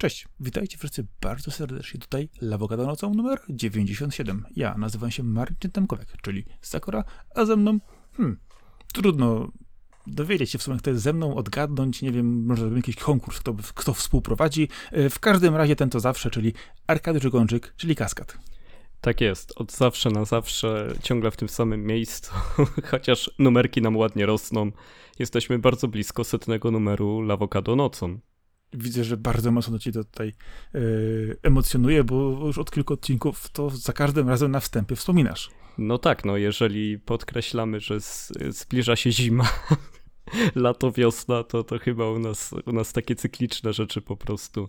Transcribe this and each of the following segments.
Cześć, witajcie wszyscy bardzo serdecznie. Tutaj Lawokado nocą numer 97. Ja nazywam się Marcin Temkowiak, czyli Sakura, a ze mną, hmm, trudno dowiedzieć się w sumie, kto jest ze mną, odgadnąć, nie wiem, może zrobimy jakiś konkurs, kto, kto współprowadzi. E, w każdym razie ten to zawsze, czyli Arkadiusz Gączyk, czyli Kaskad. Tak jest, od zawsze na zawsze, ciągle w tym samym miejscu, chociaż numerki nam ładnie rosną. Jesteśmy bardzo blisko setnego numeru Lawokado nocą widzę, że bardzo mocno ci to tutaj yy, emocjonuje, bo już od kilku odcinków to za każdym razem na wstępie wspominasz. No tak, no jeżeli podkreślamy, że z, zbliża się zima, lato, wiosna, to, to chyba u nas, u nas takie cykliczne rzeczy po prostu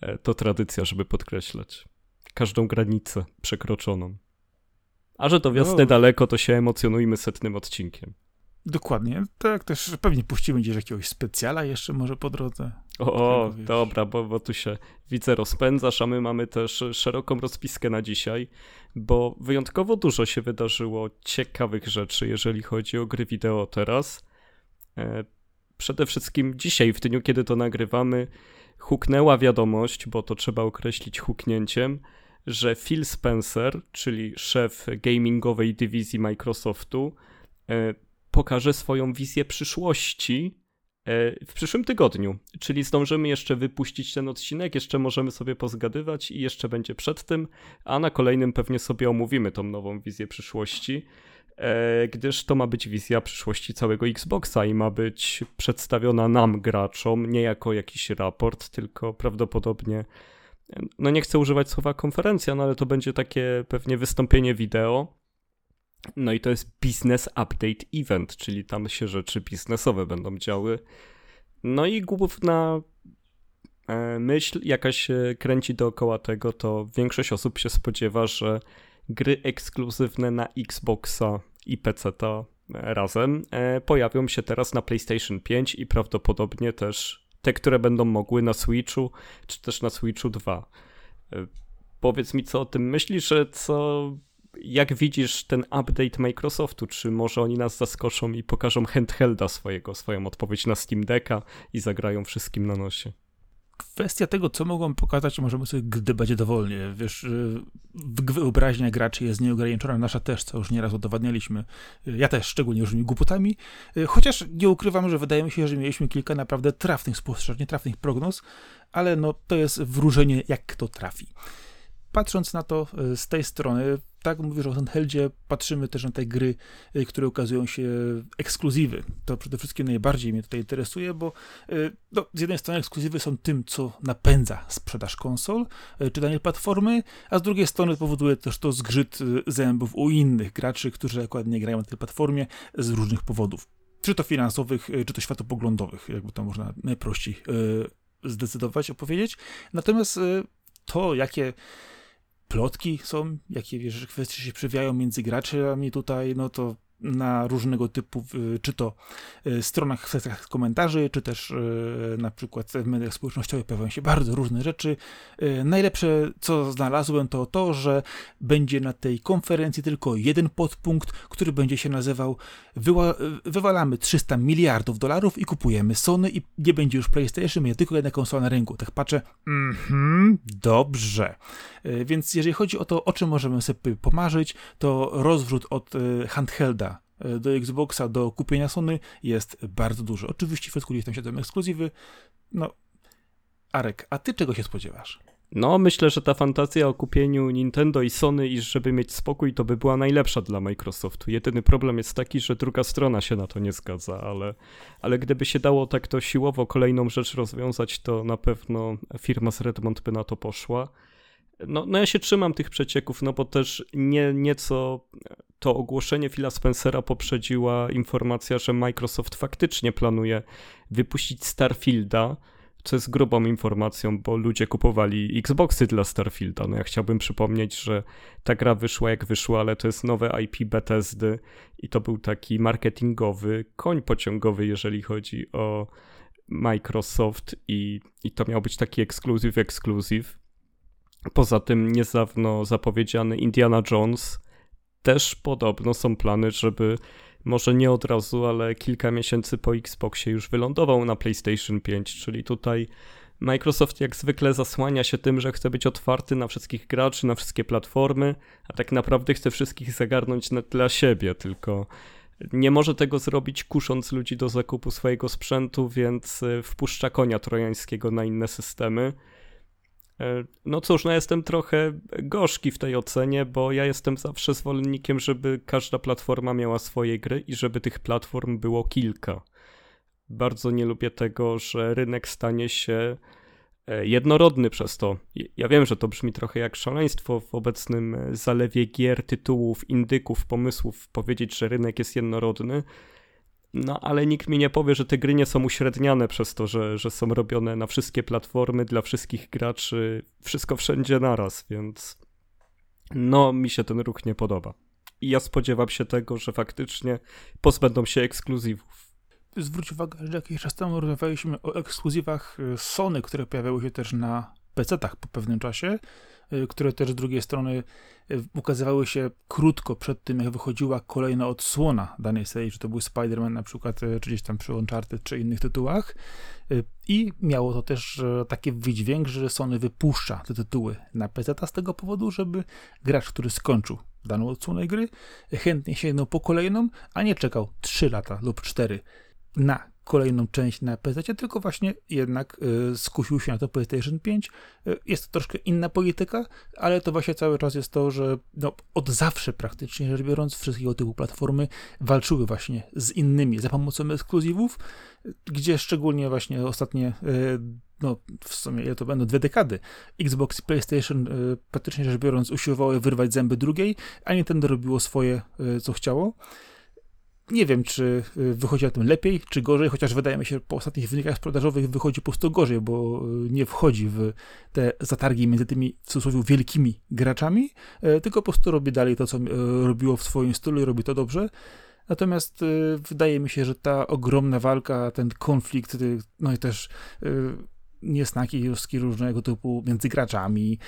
e, to tradycja, żeby podkreślać każdą granicę przekroczoną. A że to wiosny no. daleko, to się emocjonujmy setnym odcinkiem. Dokładnie. Tak też pewnie puścimy gdzieś jakiegoś specjala jeszcze może po drodze. O, o dobra, bo, bo tu się widzę rozpędzasz, a my mamy też szeroką rozpiskę na dzisiaj, bo wyjątkowo dużo się wydarzyło ciekawych rzeczy, jeżeli chodzi o gry wideo teraz. E, przede wszystkim dzisiaj, w dniu, kiedy to nagrywamy, huknęła wiadomość, bo to trzeba określić huknięciem, że Phil Spencer, czyli szef gamingowej dywizji Microsoftu, e, pokaże swoją wizję przyszłości e, w przyszłym tygodniu. Czyli zdążymy jeszcze wypuścić ten odcinek, jeszcze możemy sobie pozgadywać i jeszcze będzie przed tym, a na kolejnym pewnie sobie omówimy tą nową wizję przyszłości, e, gdyż to ma być wizja przyszłości całego Xboxa i ma być przedstawiona nam, graczom, nie jako jakiś raport, tylko prawdopodobnie no nie chcę używać słowa konferencja, no ale to będzie takie pewnie wystąpienie wideo, no i to jest Business Update Event, czyli tam się rzeczy biznesowe będą działy. No i główna e, myśl, jaka się kręci dookoła tego, to większość osób się spodziewa, że gry ekskluzywne na Xboxa i PC razem e, pojawią się teraz na PlayStation 5 i prawdopodobnie też te, które będą mogły na Switchu, czy też na Switchu 2. E, powiedz mi, co o tym myślisz, co jak widzisz ten update Microsoftu? Czy może oni nas zaskoczą i pokażą handhelda swojego, swoją odpowiedź na Steam Decka i zagrają wszystkim na nosie? Kwestia tego, co mogą pokazać, możemy sobie gdybać dowolnie. Wiesz, y, wyobraźnia graczy jest nieograniczona, nasza też, co już nieraz udowadnialiśmy. Y, ja też, szczególnie różnymi głupotami. Y, chociaż nie ukrywam, że wydaje mi się, że mieliśmy kilka naprawdę trafnych spostrzeżeń, trafnych prognoz, ale no to jest wróżenie, jak kto trafi patrząc na to z tej strony, tak mówisz o handheldzie, patrzymy też na te gry, y, które ukazują się ekskluzywy. To przede wszystkim najbardziej mnie tutaj interesuje, bo y, no, z jednej strony ekskluzywy są tym, co napędza sprzedaż konsol, y, czy danej platformy, a z drugiej strony powoduje też to zgrzyt zębów u innych graczy, którzy akurat nie grają na tej platformie z różnych powodów. Czy to finansowych, czy to światopoglądowych, jakby to można najprościej zdecydować, opowiedzieć. Natomiast to, jakie plotki są, jakie wiesz, kwestie się przewijają między graczami tutaj, no to na różnego typu, czy to y, stronach, w sekcjach komentarzy, czy też y, na przykład w mediach społecznościowych pojawiają się bardzo różne rzeczy. Y, najlepsze, co znalazłem, to to, że będzie na tej konferencji tylko jeden podpunkt, który będzie się nazywał wywalamy 300 miliardów dolarów i kupujemy Sony i nie będzie już PlayStation, będzie tylko jedna konsola na rynku. Tak patrzę, mhm, dobrze. Więc jeżeli chodzi o to, o czym możemy sobie pomarzyć, to rozwrót od handhelda E, do Xboxa, do kupienia Sony jest bardzo duży. Oczywiście w środku gdzieś tam siedzą ekskluzywy. No, Arek, a ty czego się spodziewasz? No, myślę, że ta fantazja o kupieniu Nintendo i Sony i żeby mieć spokój, to by była najlepsza dla Microsoftu. Jedyny problem jest taki, że druga strona się na to nie zgadza, ale, ale gdyby się dało tak to siłowo kolejną rzecz rozwiązać, to na pewno firma z Redmond by na to poszła. No, no ja się trzymam tych przecieków, no bo też nie, nieco to ogłoszenie Phila Spencera poprzedziła informacja, że Microsoft faktycznie planuje wypuścić Starfielda, co jest grubą informacją, bo ludzie kupowali Xboxy dla Starfielda. No ja chciałbym przypomnieć, że ta gra wyszła jak wyszła, ale to jest nowe IP Bethesdy i to był taki marketingowy koń pociągowy, jeżeli chodzi o Microsoft i, i to miał być taki ekskluzyw, ekskluzyw. Poza tym niedawno zapowiedziany Indiana Jones też podobno są plany, żeby może nie od razu, ale kilka miesięcy po Xboxie już wylądował na PlayStation 5, czyli tutaj Microsoft jak zwykle zasłania się tym, że chce być otwarty na wszystkich graczy, na wszystkie platformy, a tak naprawdę chce wszystkich zagarnąć dla siebie, tylko nie może tego zrobić kusząc ludzi do zakupu swojego sprzętu, więc y, wpuszcza konia trojańskiego na inne systemy. E, no cóż, no jestem trochę gorzki w tej ocenie, bo ja jestem zawsze zwolennikiem, żeby każda platforma miała swoje gry i żeby tych platform było kilka. Bardzo nie lubię tego, że rynek stanie się e, jednorodny przez to. Ja wiem, że to brzmi trochę jak szaleństwo w obecnym e, zalewie gier, tytułów, indyków, pomysłów powiedzieć, że rynek jest jednorodny, no ale nikt mi nie powie, że te gry nie są uśredniane przez to, że, że są robione na wszystkie platformy, dla wszystkich graczy, wszystko wszędzie naraz, więc no mi się ten ruch nie podoba. I ja spodziewam się tego, że faktycznie pozbędą się ekskluzywów. Zwróć uwagę, że jakiś czas temu rozmawialiśmy o ekskluzywach y, Sony, które pojawiały się też na PC-tach po pewnym czasie. Y, które też z drugiej strony y, ukazywały się krótko przed tym, jak wychodziła kolejna odsłona danej serii, czy to był Spider-Man na przykład, y, czy gdzieś tam przy Uncharted, czy innych tytułach. I miało to też taki wydźwięk, że Sony wypuszcza te tytuły na PC z tego powodu, żeby gracz, który skończył daną odsłonę gry, chętnie sięgnął po kolejną, a nie czekał 3 lata lub 4 na kolejną część na PC, tylko właśnie jednak y, skusił się na to PlayStation 5. Y, jest to troszkę inna polityka, ale to właśnie cały czas jest to, że no, od zawsze praktycznie rzecz biorąc wszystkiego typu platformy walczyły właśnie z innymi za pomocą ekskluzywów, gdzie szczególnie właśnie ostatnie y, no w sumie to będą dwie dekady, Xbox i PlayStation praktycznie rzecz biorąc usiłowały wyrwać zęby drugiej, a Nintendo robiło swoje, co chciało. Nie wiem, czy y, wychodzi na tym lepiej, czy gorzej, chociaż wydaje mi się, po ostatnich wynikach sprzedażowych wychodzi po prostu gorzej, bo y, nie wchodzi w te zatargi między tymi, w cudzysłowie, wielkimi graczami, y, tylko po prostu robi dalej to, co robiło w swoim stylu i robi to dobrze. Natomiast wydaje mi się, że ta ogromna walka, ten konflikt, no i też niesnaki juski różnego typu między graczami,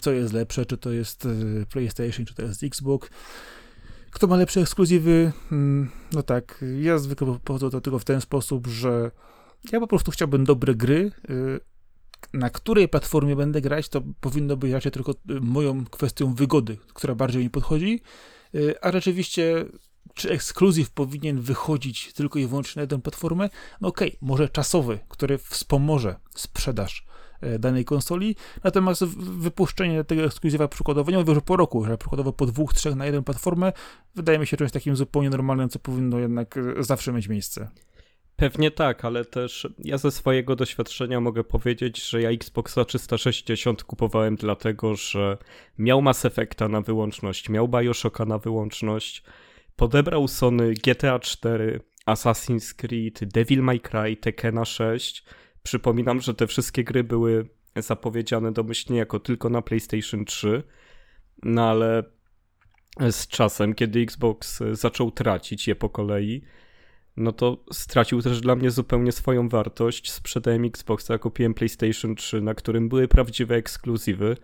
co jest lepsze, czy to jest PlayStation, czy to jest Xbox, kto ma lepsze ekskluzywy? Hmm, no tak, ja zwykle podchodzę do tego w ten sposób, że ja po prostu chciałbym dobre gry. Y, na której platformie będę grać, to powinno być raczej tylko y, moją kwestią wygody, która bardziej mi podchodzi. Y, a rzeczywiście, czy ekskluzyw powinien wychodzić tylko i wyłącznie na jedną platformę? No okej, okay, może czasowy, który wspomoże sprzedaż danej konsoli. Natomiast wypuszczenie tego ekskluzywa przykładowo, nie mówię, że po roku, że przykładowo po dwóch, trzech na jedną platformę, wydaje mi się czymś takim zupełnie normalnym, co powinno jednak e, zawsze mieć miejsce. Pewnie tak, ale też ja ze swojego doświadczenia mogę powiedzieć, że ja Xboxa 360 kupowałem dlatego, że miał Mass Effecta na wyłączność, miał Bioshocka na wyłączność, podebrał Sony GTA 4, Assassin's Creed, Devil May Cry, Tekkena 6 Przypominam, że te wszystkie gry były zapowiedziane domyślnie jako tylko na PlayStation 3, no ale z czasem, kiedy Xbox zaczął tracić je po kolei, no to stracił też dla mnie zupełnie swoją wartość. Sprzedałem Xboxa, kupiłem PlayStation 3, na którym były prawdziwe ekskluzywy,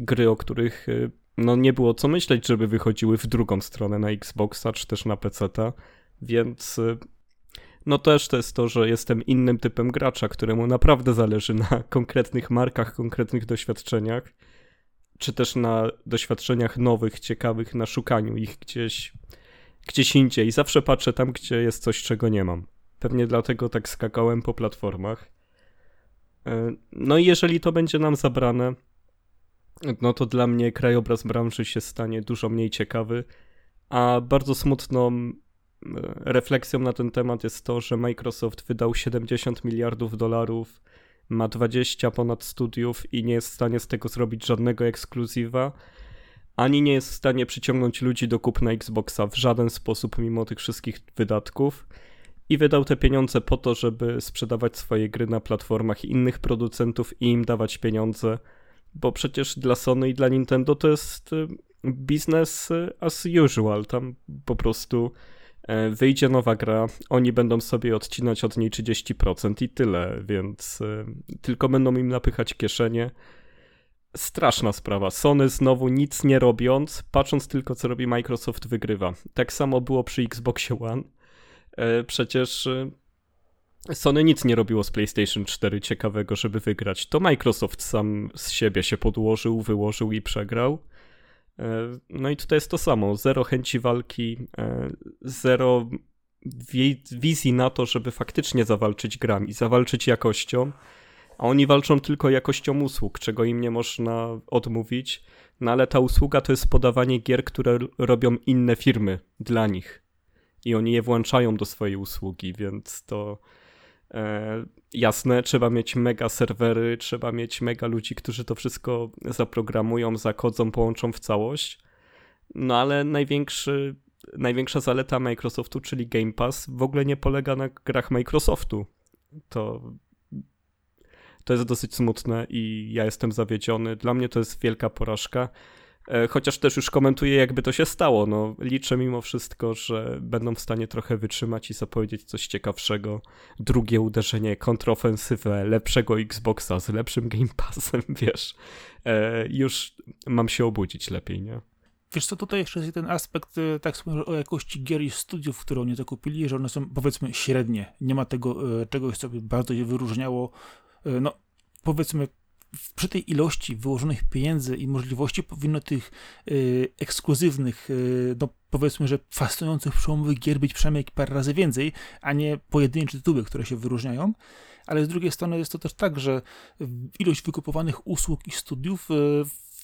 gry, o których y, no nie było co myśleć, żeby wychodziły w drugą stronę na Xboxa czy też na PC-ta, więc y, no też to jest to, że jestem innym typem gracza, któremu naprawdę zależy na konkretnych markach, konkretnych doświadczeniach, czy też na doświadczeniach nowych, ciekawych, na szukaniu ich gdzieś, gdzieś indziej. Zawsze patrzę tam, gdzie jest coś, czego nie mam. Pewnie dlatego tak skakałem po platformach. E, no i jeżeli to będzie nam zabrane, no to dla mnie krajobraz branży się stanie dużo mniej ciekawy, a bardzo smutną refleksją na ten temat jest to, że Microsoft wydał 70 miliardów dolarów, ma 20 ponad studiów i nie jest w stanie z tego zrobić żadnego ekskluzywa, ani nie jest w stanie przyciągnąć ludzi do kupna Xboxa w żaden sposób mimo tych wszystkich wydatków. I wydał te pieniądze po to, żeby sprzedawać swoje gry na platformach innych producentów i im dawać pieniądze, bo przecież dla Sony i dla Nintendo to jest y, business as usual. Tam po prostu wyjdzie nowa gra, oni będą sobie odcinać od niej 30% i tyle, więc e, tylko będą im napychać kieszenie. Straszna sprawa. Sony znowu nic nie robiąc, patrząc tylko co robi Microsoft, wygrywa. Tak samo było przy Xboxie One. E, przecież Sony nic nie robiło z PlayStation 4 ciekawego, żeby wygrać. To Microsoft sam z siebie się podłożył, wyłożył i przegrał. E, no i tutaj jest to samo. Zero chęci walki, e, zero wizji na to, żeby faktycznie zawalczyć grami, zawalczyć jakością. A oni walczą tylko jakością usług, czego im nie można odmówić. No ale ta usługa to jest podawanie gier, które robią inne firmy dla nich. I oni je włączają do swojej usługi, więc to jasne, trzeba mieć mega serwery, trzeba mieć mega ludzi, którzy to wszystko zaprogramują, zakodzą, połączą w całość. No ale największy, największa zaleta Microsoftu, czyli Game Pass, w ogóle nie polega na grach Microsoftu. To, to jest dosyć smutne i ja jestem zawiedziony. Dla mnie to jest wielka porażka. E, chociaż też już komentuję, jakby to się stało. No, liczę mimo wszystko, że będą w stanie trochę wytrzymać i zapowiedzieć coś ciekawszego. Drugie uderzenie, kontrofensywę, lepszego Xboxa z lepszym Game Passem, wiesz. E, już mam się obudzić lepiej, nie? Wiesz co, tutaj jeszcze jest ten aspekt, e, tak sobie o jakości gier i studiów, które oni zakupili, że one są powiedzmy średnie. Nie ma tego czegoś, co by bardzo je wyróżniało. No, powiedzmy przy tej ilości wyłożonych pieniędzy i możliwości powinno tych y, ekskluzywnych, y, no powiedzmy, że fascynujących przełomowych gier być przynajmniej parę razy więcej, a nie pojedyncze tytuły, które się wyróżniają. Ale z drugiej strony jest to też tak, że ilość wykupowanych usług i studiów y,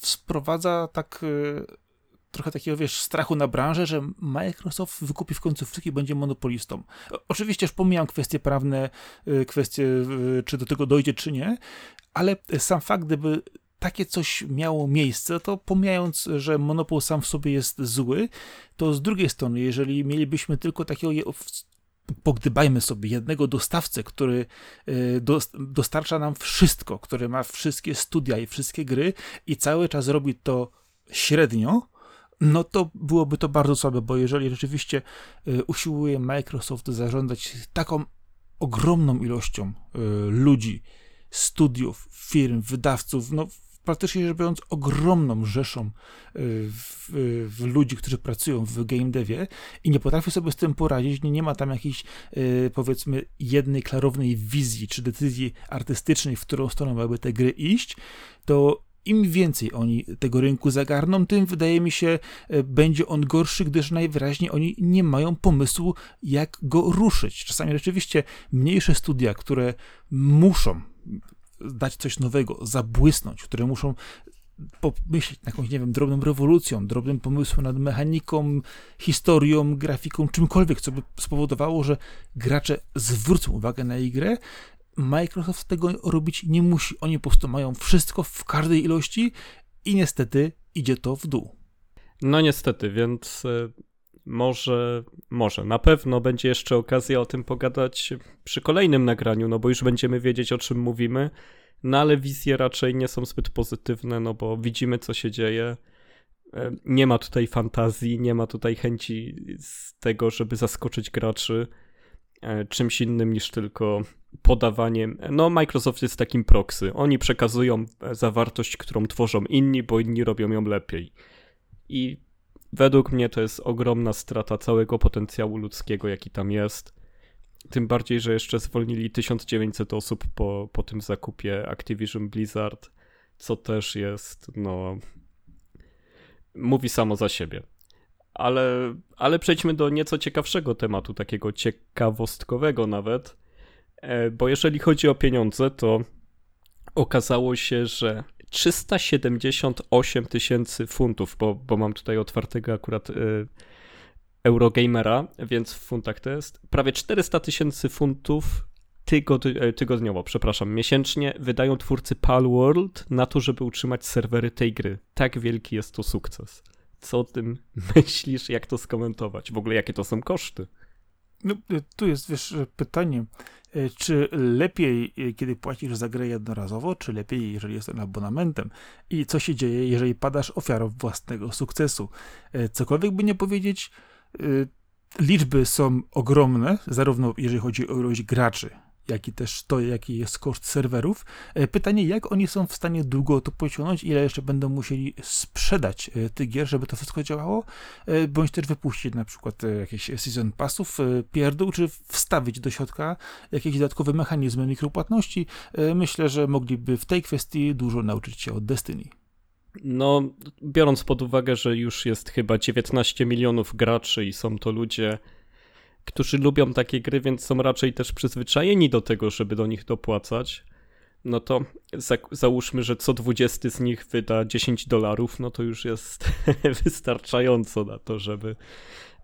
sprowadza tak trochę takiego, wiesz, strachu na branżę, że Microsoft wykupi w końcu wszystkich będzie monopolistą. Oczywiście już pomijam kwestie prawne, kwestie, czy do tego dojdzie, czy nie, ale sam fakt, gdyby takie coś miało miejsce, to pomijając, że monopol sam w sobie jest zły, to z drugiej strony, jeżeli mielibyśmy tylko takiego pogdybajmy sobie jednego dostawcę, który e, dostarcza nam wszystko, który ma wszystkie studia i wszystkie gry i cały czas robi to średnio, no to byłoby to bardzo słabe, bo jeżeli rzeczywiście e, usiłuje Microsoft zarządzać taką ogromną ilością e, ludzi, studiów, firm, wydawców, no praktycznie rzecz biorąc ogromną rzeszą y, w, w ludzi, którzy pracują w game devie i nie potrafią sobie z tym poradzić, nie, nie ma tam jakiejś y, powiedzmy jednej klarownej wizji czy decyzji artystycznej, w którą stronę miałyby te gry iść, to im więcej oni tego rynku zagarną, tym wydaje mi się, y, będzie on gorszy, gdyż najwyraźniej oni nie mają pomysłu, jak go ruszyć. Czasami rzeczywiście mniejsze studia, które muszą dać coś nowego, zabłysnąć, które muszą pomyśleć jakąś, nie wiem, drobną rewolucją, drobnym pomysłem nad mechaniką, historią, grafiką, czymkolwiek, co by spowodowało, że gracze zwrócą uwagę na ich grę. Microsoft tego robić nie musi. Oni po prostu mają wszystko w każdej ilości i niestety idzie to w dół. No niestety, więc e, może, może, na pewno będzie jeszcze okazja o tym pogadać przy kolejnym nagraniu, no bo już będziemy wiedzieć o czym mówimy, no ale wizje raczej nie są zbyt pozytywne, no bo widzimy co się dzieje. E, nie ma tutaj fantazji, nie ma tutaj chęci z tego, żeby zaskoczyć graczy czymś innym niż tylko podawaniem. No, Microsoft jest takim proxy. Oni przekazują zawartość, którą tworzą inni, bo inni robią ją lepiej. I Według mnie to jest ogromna strata całego potencjału ludzkiego, jaki tam jest. Tym bardziej, że jeszcze zwolnili 1900 osób po, po tym zakupie Activision Blizzard, co też jest, no. Mówi samo za siebie. Ale, ale przejdźmy do nieco ciekawszego tematu, takiego ciekawostkowego nawet. E, bo jeżeli chodzi o pieniądze, to okazało się, że 378 tysięcy funtów, bo, bo mam tutaj otwartego akurat y, Eurogamera, więc w funtach to jest prawie 400 tysięcy funtów tygod e, tygodniowo, przepraszam, miesięcznie wydają twórcy Palworld na to, żeby utrzymać serwery tej gry. Tak wielki jest to sukces. Co o tym myślisz, jak to skomentować? W ogóle jakie to są koszty? No, y, tu jest, wiesz, pytanie, y, czy lepiej, kiedy płacisz za grę jednorazowo, czy lepiej, jeżeli jest on abonamentem? I co się dzieje, jeżeli padasz ofiarą własnego sukcesu? Cokolwiek by nie powiedzieć, liczby są ogromne, zarówno jeżeli chodzi o ilość graczy, jak i też to, jaki jest koszt serwerów. Pytanie, jak oni są w stanie długo to pociągnąć, ile jeszcze będą musieli sprzedać tych gier, żeby to wszystko działało, bądź też wypuścić na przykład jakieś season passów, pierdół, czy wstawić do środka jakieś dodatkowe mechanizmy mikropłatności. Myślę, że mogliby w tej kwestii dużo nauczyć się od Destiny. No, biorąc pod uwagę, że już jest chyba 19 milionów graczy i są to ludzie, którzy lubią takie gry, więc są raczej też przyzwyczajeni do tego, żeby do nich dopłacać, no to za, załóżmy, że co 20 z nich wyda 10 dolarów, no to już jest wystarczająco na to, żeby,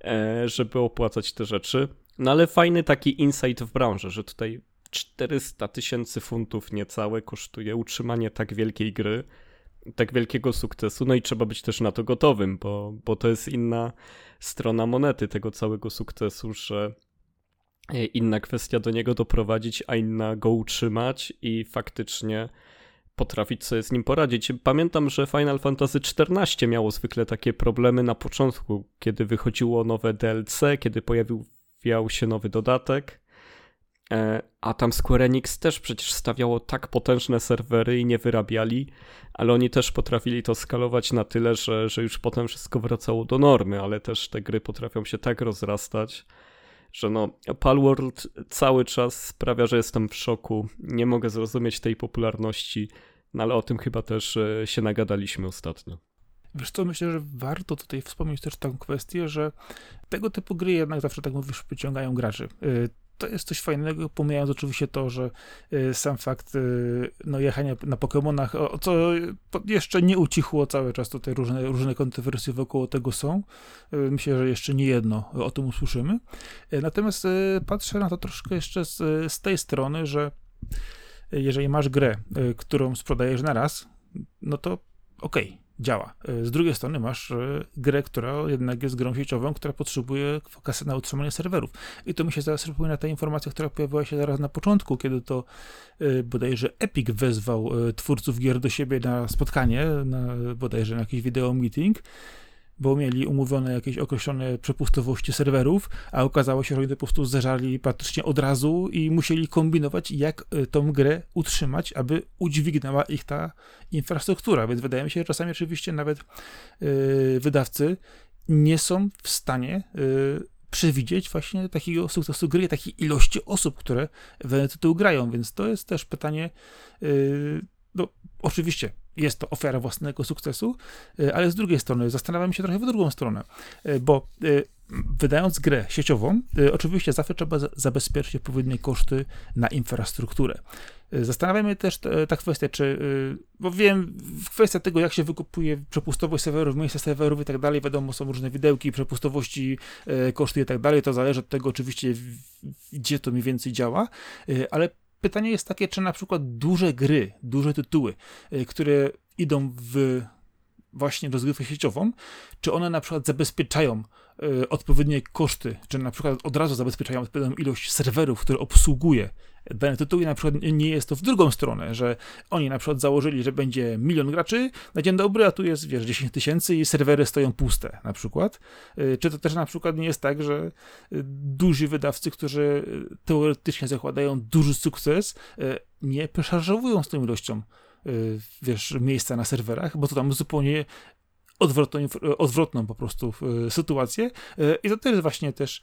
e, żeby opłacać te rzeczy. No ale fajny taki insight w branży, że tutaj 400 tysięcy funtów niecałe kosztuje utrzymanie tak wielkiej gry tak wielkiego sukcesu, no i trzeba być też na to gotowym, bo, bo to jest inna strona monety tego całego sukcesu, że e, inna kwestia do niego doprowadzić, a inna go utrzymać i faktycznie potrafić sobie z nim poradzić. Pamiętam, że Final Fantasy XIV miało zwykle takie problemy na początku, kiedy wychodziło nowe DLC, kiedy pojawił się nowy dodatek a tam Square Enix też przecież stawiało tak potężne serwery i nie wyrabiali, ale oni też potrafili to skalować na tyle, że, że już potem wszystko wracało do normy, ale też te gry potrafią się tak rozrastać, że no Palworld cały czas sprawia, że jestem w szoku. Nie mogę zrozumieć tej popularności, no ale o tym chyba też e, się nagadaliśmy ostatnio. Wiesz co, myślę, że warto tutaj wspomnieć też taką kwestię, że tego typu gry jednak zawsze, tak mówisz, przyciągają graczy. To jest coś fajnego, pomijając oczywiście to, że y, sam fakt y, no, jechania na Pokémonach, co jeszcze nie ucichło cały czas, tutaj różne, różne kontrowersje wokół tego są. Y, myślę, że jeszcze nie jedno o tym usłyszymy. Natomiast patrzę na to troszkę jeszcze z, z tej strony, że jeżeli masz grę, którą sprzedajesz na raz, no to okej, okay działa. E, z drugiej strony masz e, grę, która jednak jest grą sieciową, która potrzebuje kasy na utrzymanie serwerów. I to mi się zaraz przypomina ta informacja, która pojawiła się zaraz na początku, kiedy to e, bodajże Epic wezwał twórców gier do siebie na spotkanie, na, bodajże na jakiś video meeting bo mieli umówione jakieś określone przepustowości serwerów, a okazało się, że oni po prostu zeżarli praktycznie od razu i musieli kombinować, jak y, tą grę utrzymać, aby udźwignęła ich ta infrastruktura. Więc wydaje mi się, że czasami oczywiście nawet yy, wydawcy nie są w stanie yy, przewidzieć właśnie takiego sukcesu gry, takiej ilości osób, które w ten tytuł grają, więc to jest też pytanie, yy, no oczywiście jest to ofiara własnego sukcesu, e, ale z drugiej strony zastanawiam się trochę w drugą stronę, e, bo e, wydając grę sieciową, oczywiście zawsze trzeba zabezpieczyć odpowiednie koszty na infrastrukturę. Zastanawiam się też ta kwestia, czy, bo wiem, kwestia tego, jak się wykupuje przepustowość serwerów, miejsce serwerów i tak dalej, wiadomo, są różne widełki, przepustowości, koszty i tak dalej, to zależy od tego oczywiście, gdzie to mniej więcej działa, ale pytanie jest takie, czy na przykład duże gry, duże tytuły, y, które idą w właśnie rozgrywkę sieciową, czy one na przykład zabezpieczają y, odpowiednie koszty, czy na przykład od razu zabezpieczają odpowiednią ilość serwerów, które obsługuje dane tytuły, na przykład nie jest to w drugą stronę, że oni na przykład założyli, że będzie milion graczy na dzień dobry, a tu jest, wiesz, 10 tysięcy i serwery stoją puste na przykład. Y, czy to też na przykład nie jest tak, że y, duży wydawcy, którzy teoretycznie zakładają duży sukces, nie przeszarżowują z tą ilością wiesz, miejsca na serwerach, bo to tam zupełnie odwrotną, odwrotną po prostu y, sytuację. Y, I to też jest właśnie też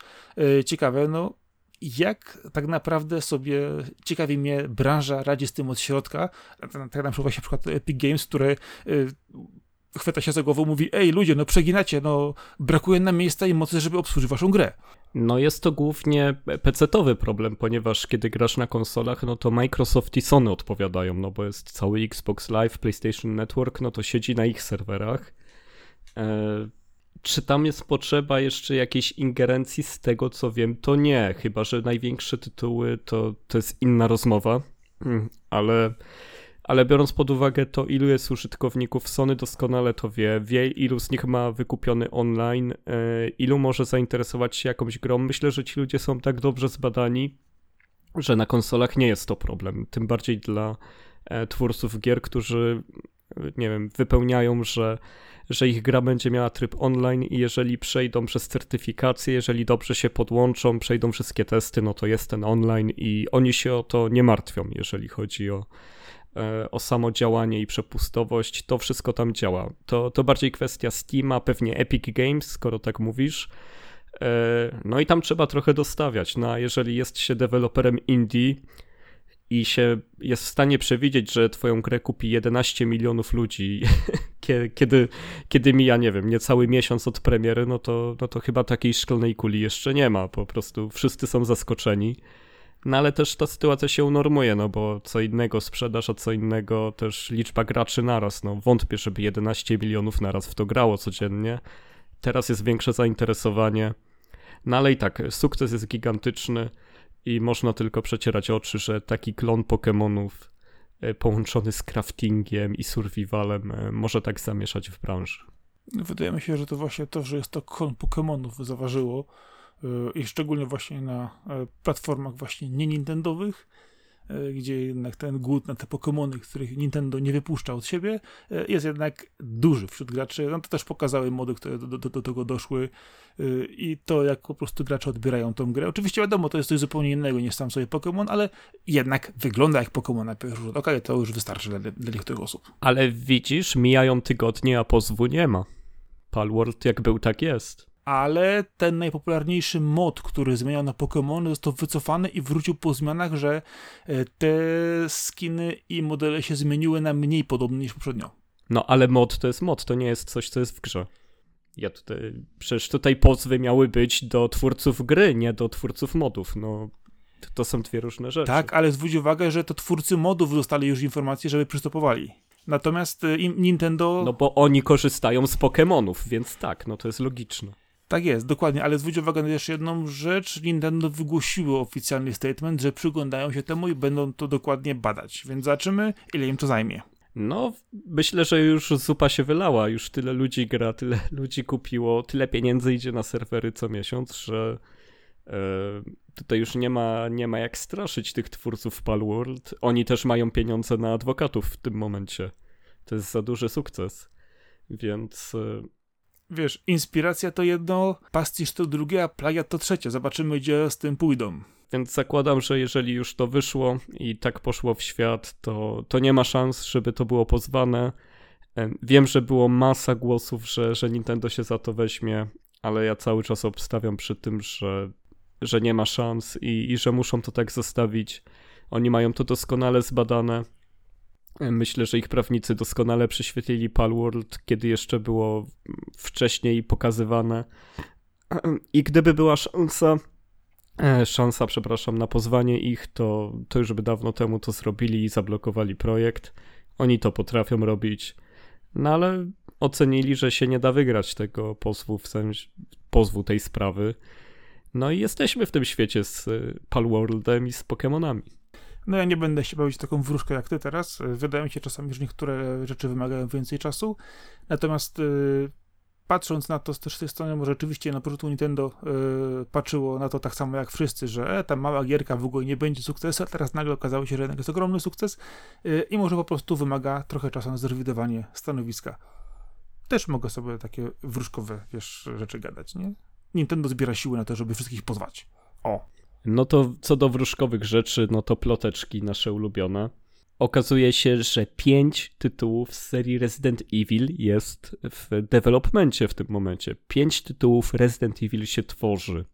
ciekawe, no jak tak naprawdę sobie, ciekawi mnie, branża radzi z tym od środka. Tak na przykład właśnie przykład Epic Games, które chwyta się za głową, mówi, ej ludzie, no przeginacie, no brakuje nam miejsca i mocy, żeby obsłużyć waszą grę. No jest to głównie PC-towy problem, ponieważ kiedy grasz na konsolach, no to Microsoft i Sony odpowiadają, no bo jest cały Xbox Live, PlayStation Network, no to siedzi na ich serwerach. E, czy tam jest potrzeba jeszcze jakiejś ingerencji z tego, co wiem, to nie, chyba że największe tytuły to, to jest inna rozmowa, mm, ale ale biorąc pod uwagę to, ilu jest użytkowników, Sony doskonale to wie, wie ilu z nich ma wykupiony online, e, ilu może zainteresować się jakąś grą. Myślę, że ci ludzie są tak dobrze zbadani, że na konsolach nie jest to problem. Tym bardziej dla e, twórców gier, którzy, nie wiem, wypełniają, że że ich gra będzie miała tryb online i jeżeli przejdą przez certyfikację, jeżeli dobrze się podłączą, przejdą wszystkie testy, no to jest ten online i oni się o to nie martwią, jeżeli chodzi o, o samo działanie i przepustowość, to wszystko tam działa. To, to bardziej kwestia Steama, pewnie Epic Games, skoro tak mówisz. E, no i tam trzeba trochę dostawiać. No jeżeli jest się deweloperem indie, i się jest w stanie przewidzieć, że twoją grę kupi 11 milionów ludzi, kiedy, kiedy mija, nie wiem, niecały miesiąc od premiery, no to, no to chyba takiej szklanej kuli jeszcze nie ma. Po prostu wszyscy są zaskoczeni. No ale też ta sytuacja się unormuje, no bo co innego sprzedaż, a co innego też liczba graczy naraz. No wątpię, żeby 11 milionów naraz w to grało codziennie. Teraz jest większe zainteresowanie. No ale i tak, sukces jest gigantyczny i można tylko przecierać oczy, że taki klon Pokémonów e, połączony z craftingiem i survivalem e, może tak zamieszać w branży. Wydaje mi się, że to właśnie to, że jest to klon Pokémonów zaważyło i szczególnie właśnie na platformach właśnie nie Nintendowych, E, gdzie jednak ten głód na te Pokémony, których Nintendo nie wypuszcza od siebie, e, jest jednak duży wśród graczy. No to też pokazały mody, które do, do, do tego doszły e, i to, jak po prostu gracze odbierają tą grę. Oczywiście wiadomo, to jest coś zupełnie innego niż sam sobie Pokémon, ale jednak wygląda jak Pokémon na pierwszy rzut oka to już wystarczy dla, dla niektórych osób. Ale widzisz, mijają tygodnie, a pozwu nie ma. Palworld jak był, tak jest ale ten najpopularniejszy mod, który zmieniał na Pokémon, został wycofany i wrócił po zmianach, że e, te skiny i modele się zmieniły na mniej podobne niż poprzednio. No ale mod to jest mod, to nie jest coś, co jest w grze. Ja tutaj, przecież tutaj pozwy miały być do twórców gry, nie do twórców modów. No, to są dwie różne rzeczy. Tak, ale zwróć uwagę, że to twórcy modów dostali już informację, żeby przystopowali. Natomiast e, Nintendo. No bo oni korzystają z Pokémonów, więc tak, no to jest logiczne. Tak jest, dokładnie, ale zwróć uwagę na jeszcze jedną rzecz. Nintendo wygłosiło oficjalny statement, że przyglądają się temu i będą to dokładnie badać, więc zobaczymy, ile im to zajmie. No, myślę, że już zupa się wylała, już tyle ludzi gra, tyle ludzi kupiło, tyle pieniędzy idzie na serwery co miesiąc, że e, tutaj już nie ma, nie ma jak straszyć tych twórców Palworld. Oni też mają pieniądze na adwokatów w tym momencie. To jest za duży sukces. Więc e, wiesz, inspiracja to jedno, pastisz to drugie, a plagiat to trzecie. Zobaczymy, gdzie z tym pójdą. Więc zakładam, że jeżeli już to wyszło i tak poszło w świat, to, to nie ma szans, żeby to było pozwane. Wiem, że było masa głosów, że, że Nintendo się za to weźmie, ale ja cały czas obstawiam przy tym, że, że nie ma szans i, i że muszą to tak zostawić. Oni mają to doskonale zbadane. Myślę, że ich prawnicy doskonale prześwietlili Palworld, kiedy jeszcze było wcześniej pokazywane. I gdyby była szansa, e, szansa, przepraszam, na pozwanie ich, to, to już by dawno temu to zrobili i zablokowali projekt. Oni to potrafią robić. No ale ocenili, że się nie da wygrać tego pozwu, w sensie pozwu tej sprawy. No i jesteśmy w tym świecie z Palworldem i z Pokémonami. No ja nie będę się bawić taką wróżkę jak ty teraz. Wydaje mi się czasami, że niektóre rzeczy wymagają więcej czasu. Natomiast y, patrząc na to z tej strony, może rzeczywiście na początku Nintendo y, patrzyło na to tak samo jak wszyscy, że e, ta mała gierka w ogóle nie będzie sukcesu, a teraz nagle okazało się, że jednak jest ogromny sukces y, i może po prostu wymaga trochę czasu na zrewidowanie stanowiska. Też mogę sobie takie wróżkowe, wiesz, rzeczy gadać, nie? Nintendo zbiera siły na to, żeby wszystkich pozwać. O. No to co do wróżkowych rzeczy, no to ploteczki nasze ulubione. Okazuje się, że pięć tytułów z serii Resident Evil jest w developmencie w tym momencie. Pięć tytułów Resident Evil się tworzy.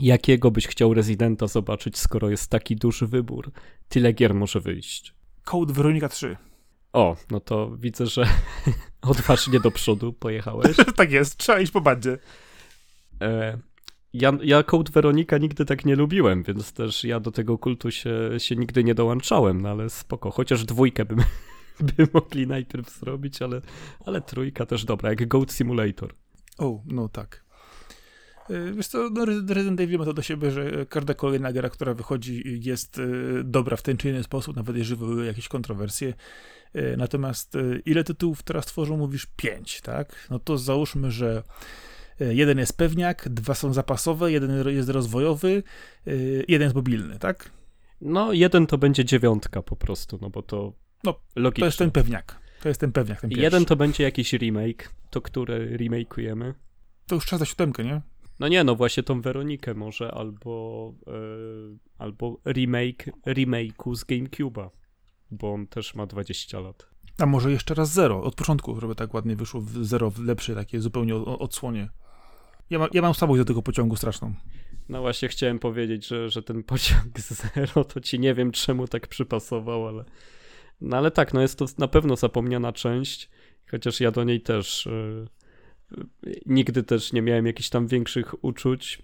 Jakiego byś chciał Residenta zobaczyć, skoro jest taki duży wybór? Tyle gier może wyjść. Code Veronica 3. O, no to widzę, że odważnie do przodu pojechałeś. tak jest, trzeba iść po bandzie. E, ja, ja Code Weronika nigdy tak nie lubiłem, więc też ja do tego kultu się, się nigdy nie dołączałem, no ale spoko. Chociaż dwójkę bym, by mogli najpierw zrobić, ale, ale trójka też dobra, jak Goat Simulator. O, no tak. E, wiesz co, no Resident Evil ma to do siebie, że każda kolejna gra, która wychodzi jest e, dobra w ten czy inny sposób, nawet jeżeli były jakieś kontrowersje. E, natomiast ile tytułów teraz tworzą, mówisz pięć, tak? No to załóżmy, że jeden jest pewniak, dwa są zapasowe, jeden jest rozwojowy, e, jeden jest mobilny, tak? No, jeden to będzie dziewiątka po prostu, no bo to no, logicznie. To jest ten pewniak. To jestem pewien, jak ten. Jeden to będzie jakiś remake, to który remakeujemy. To już czas za siódemkę, nie? No nie, no właśnie tą Weronikę może, albo, yy, albo remake remake'u z GameCube'a, bo on też ma 20 lat. A może jeszcze raz zero, od początku, żeby tak ładnie wyszło zero, w lepsze takie zupełnie odsłonie. Ja, ma, ja mam słabość do tego pociągu straszną. No właśnie chciałem powiedzieć, że, że ten pociąg zero to ci nie wiem czemu tak przypasował, ale no ale tak, no jest to na pewno zapomniana część, chociaż ja do niej też yy, nigdy też nie miałem jakichś tam większych uczuć.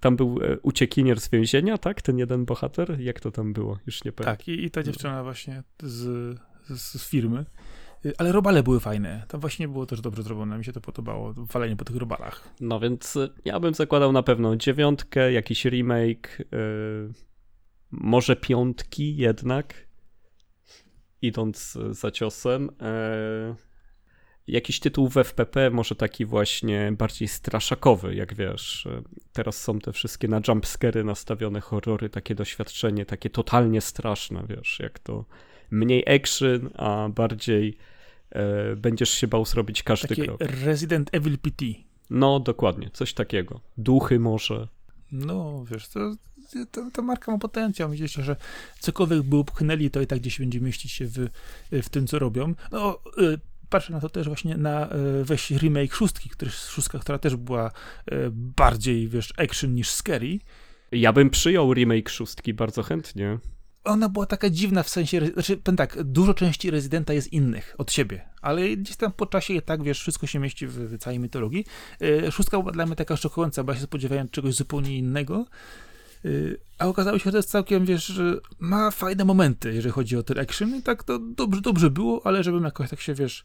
Tam był e, uciekinier z więzienia, tak? Ten jeden bohater? Jak to tam było? Już nie pamiętam. Tak, i, i ta dziewczyna właśnie z, z, z firmy. Y, ale robale były fajne. Tam właśnie było też dobrze zrobione. Mi się to podobało. Walenie po tych robalach. No więc y, ja bym zakładał na pewno dziewiątkę, jakiś remake, yy, może piątki jednak, idąc za ciosem. Yy, jakiś tytuł w FPP, może taki właśnie bardziej straszakowy, jak wiesz. Teraz są te wszystkie na jumpscary nastawione horrory, takie doświadczenie, takie totalnie straszne, wiesz, jak to mniej action, a bardziej będziesz się bał zrobić każdy Takie krok. Resident Evil PT. No, dokładnie, coś takiego. Duchy może. No, wiesz, to, to, to marka ma potencjał. Myślę, że cokolwiek by upchnęli, to i tak gdzieś będzie mieścić się w, w tym, co robią. No, y, patrzę na to też właśnie na e, weź remake szóstki, który, szóstka, która też była e, bardziej, wiesz, action niż scary. Ja bym przyjął remake szóstki bardzo chętnie. Ona była taka dziwna w sensie, znaczy, powiem tak, dużo części Rezydenta jest innych od siebie, ale gdzieś tam po czasie tak, wiesz, wszystko się mieści w, całej mitologii. E, szóstka była dla mnie taka szokująca, bo ja się spodziewałem czegoś zupełnie innego. Y, a okazało się, że to jest całkiem, wiesz, że ma fajne momenty, jeżeli chodzi o ten action i tak to dobrze, dobrze było, ale żebym jakoś tak się, wiesz,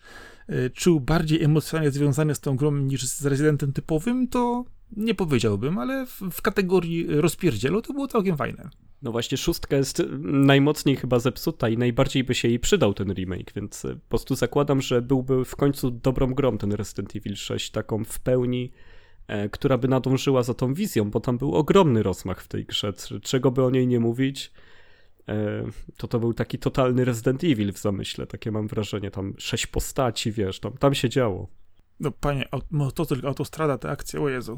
y, czuł bardziej emocjonalnie związany z tą grą niż z rezydentem typowym, to nie powiedziałbym, ale w, w kategorii rozpierdzielu to było całkiem fajne. No właśnie, szóstka jest najmocniej chyba zepsuta i najbardziej by się jej przydał ten remake, więc po prostu zakładam, że byłby w końcu dobrą grą ten Resident Evil 6, taką w pełni E, która by nadążyła za tą wizją, bo tam był ogromny rozmach w tej grze. Czego by o niej nie mówić, e, to to był taki totalny Resident Evil w zamyśle, takie mam wrażenie. Tam sześć postaci, wiesz, tam, tam się działo. No panie, motocykl, autostrada, te akcje, o Jezu.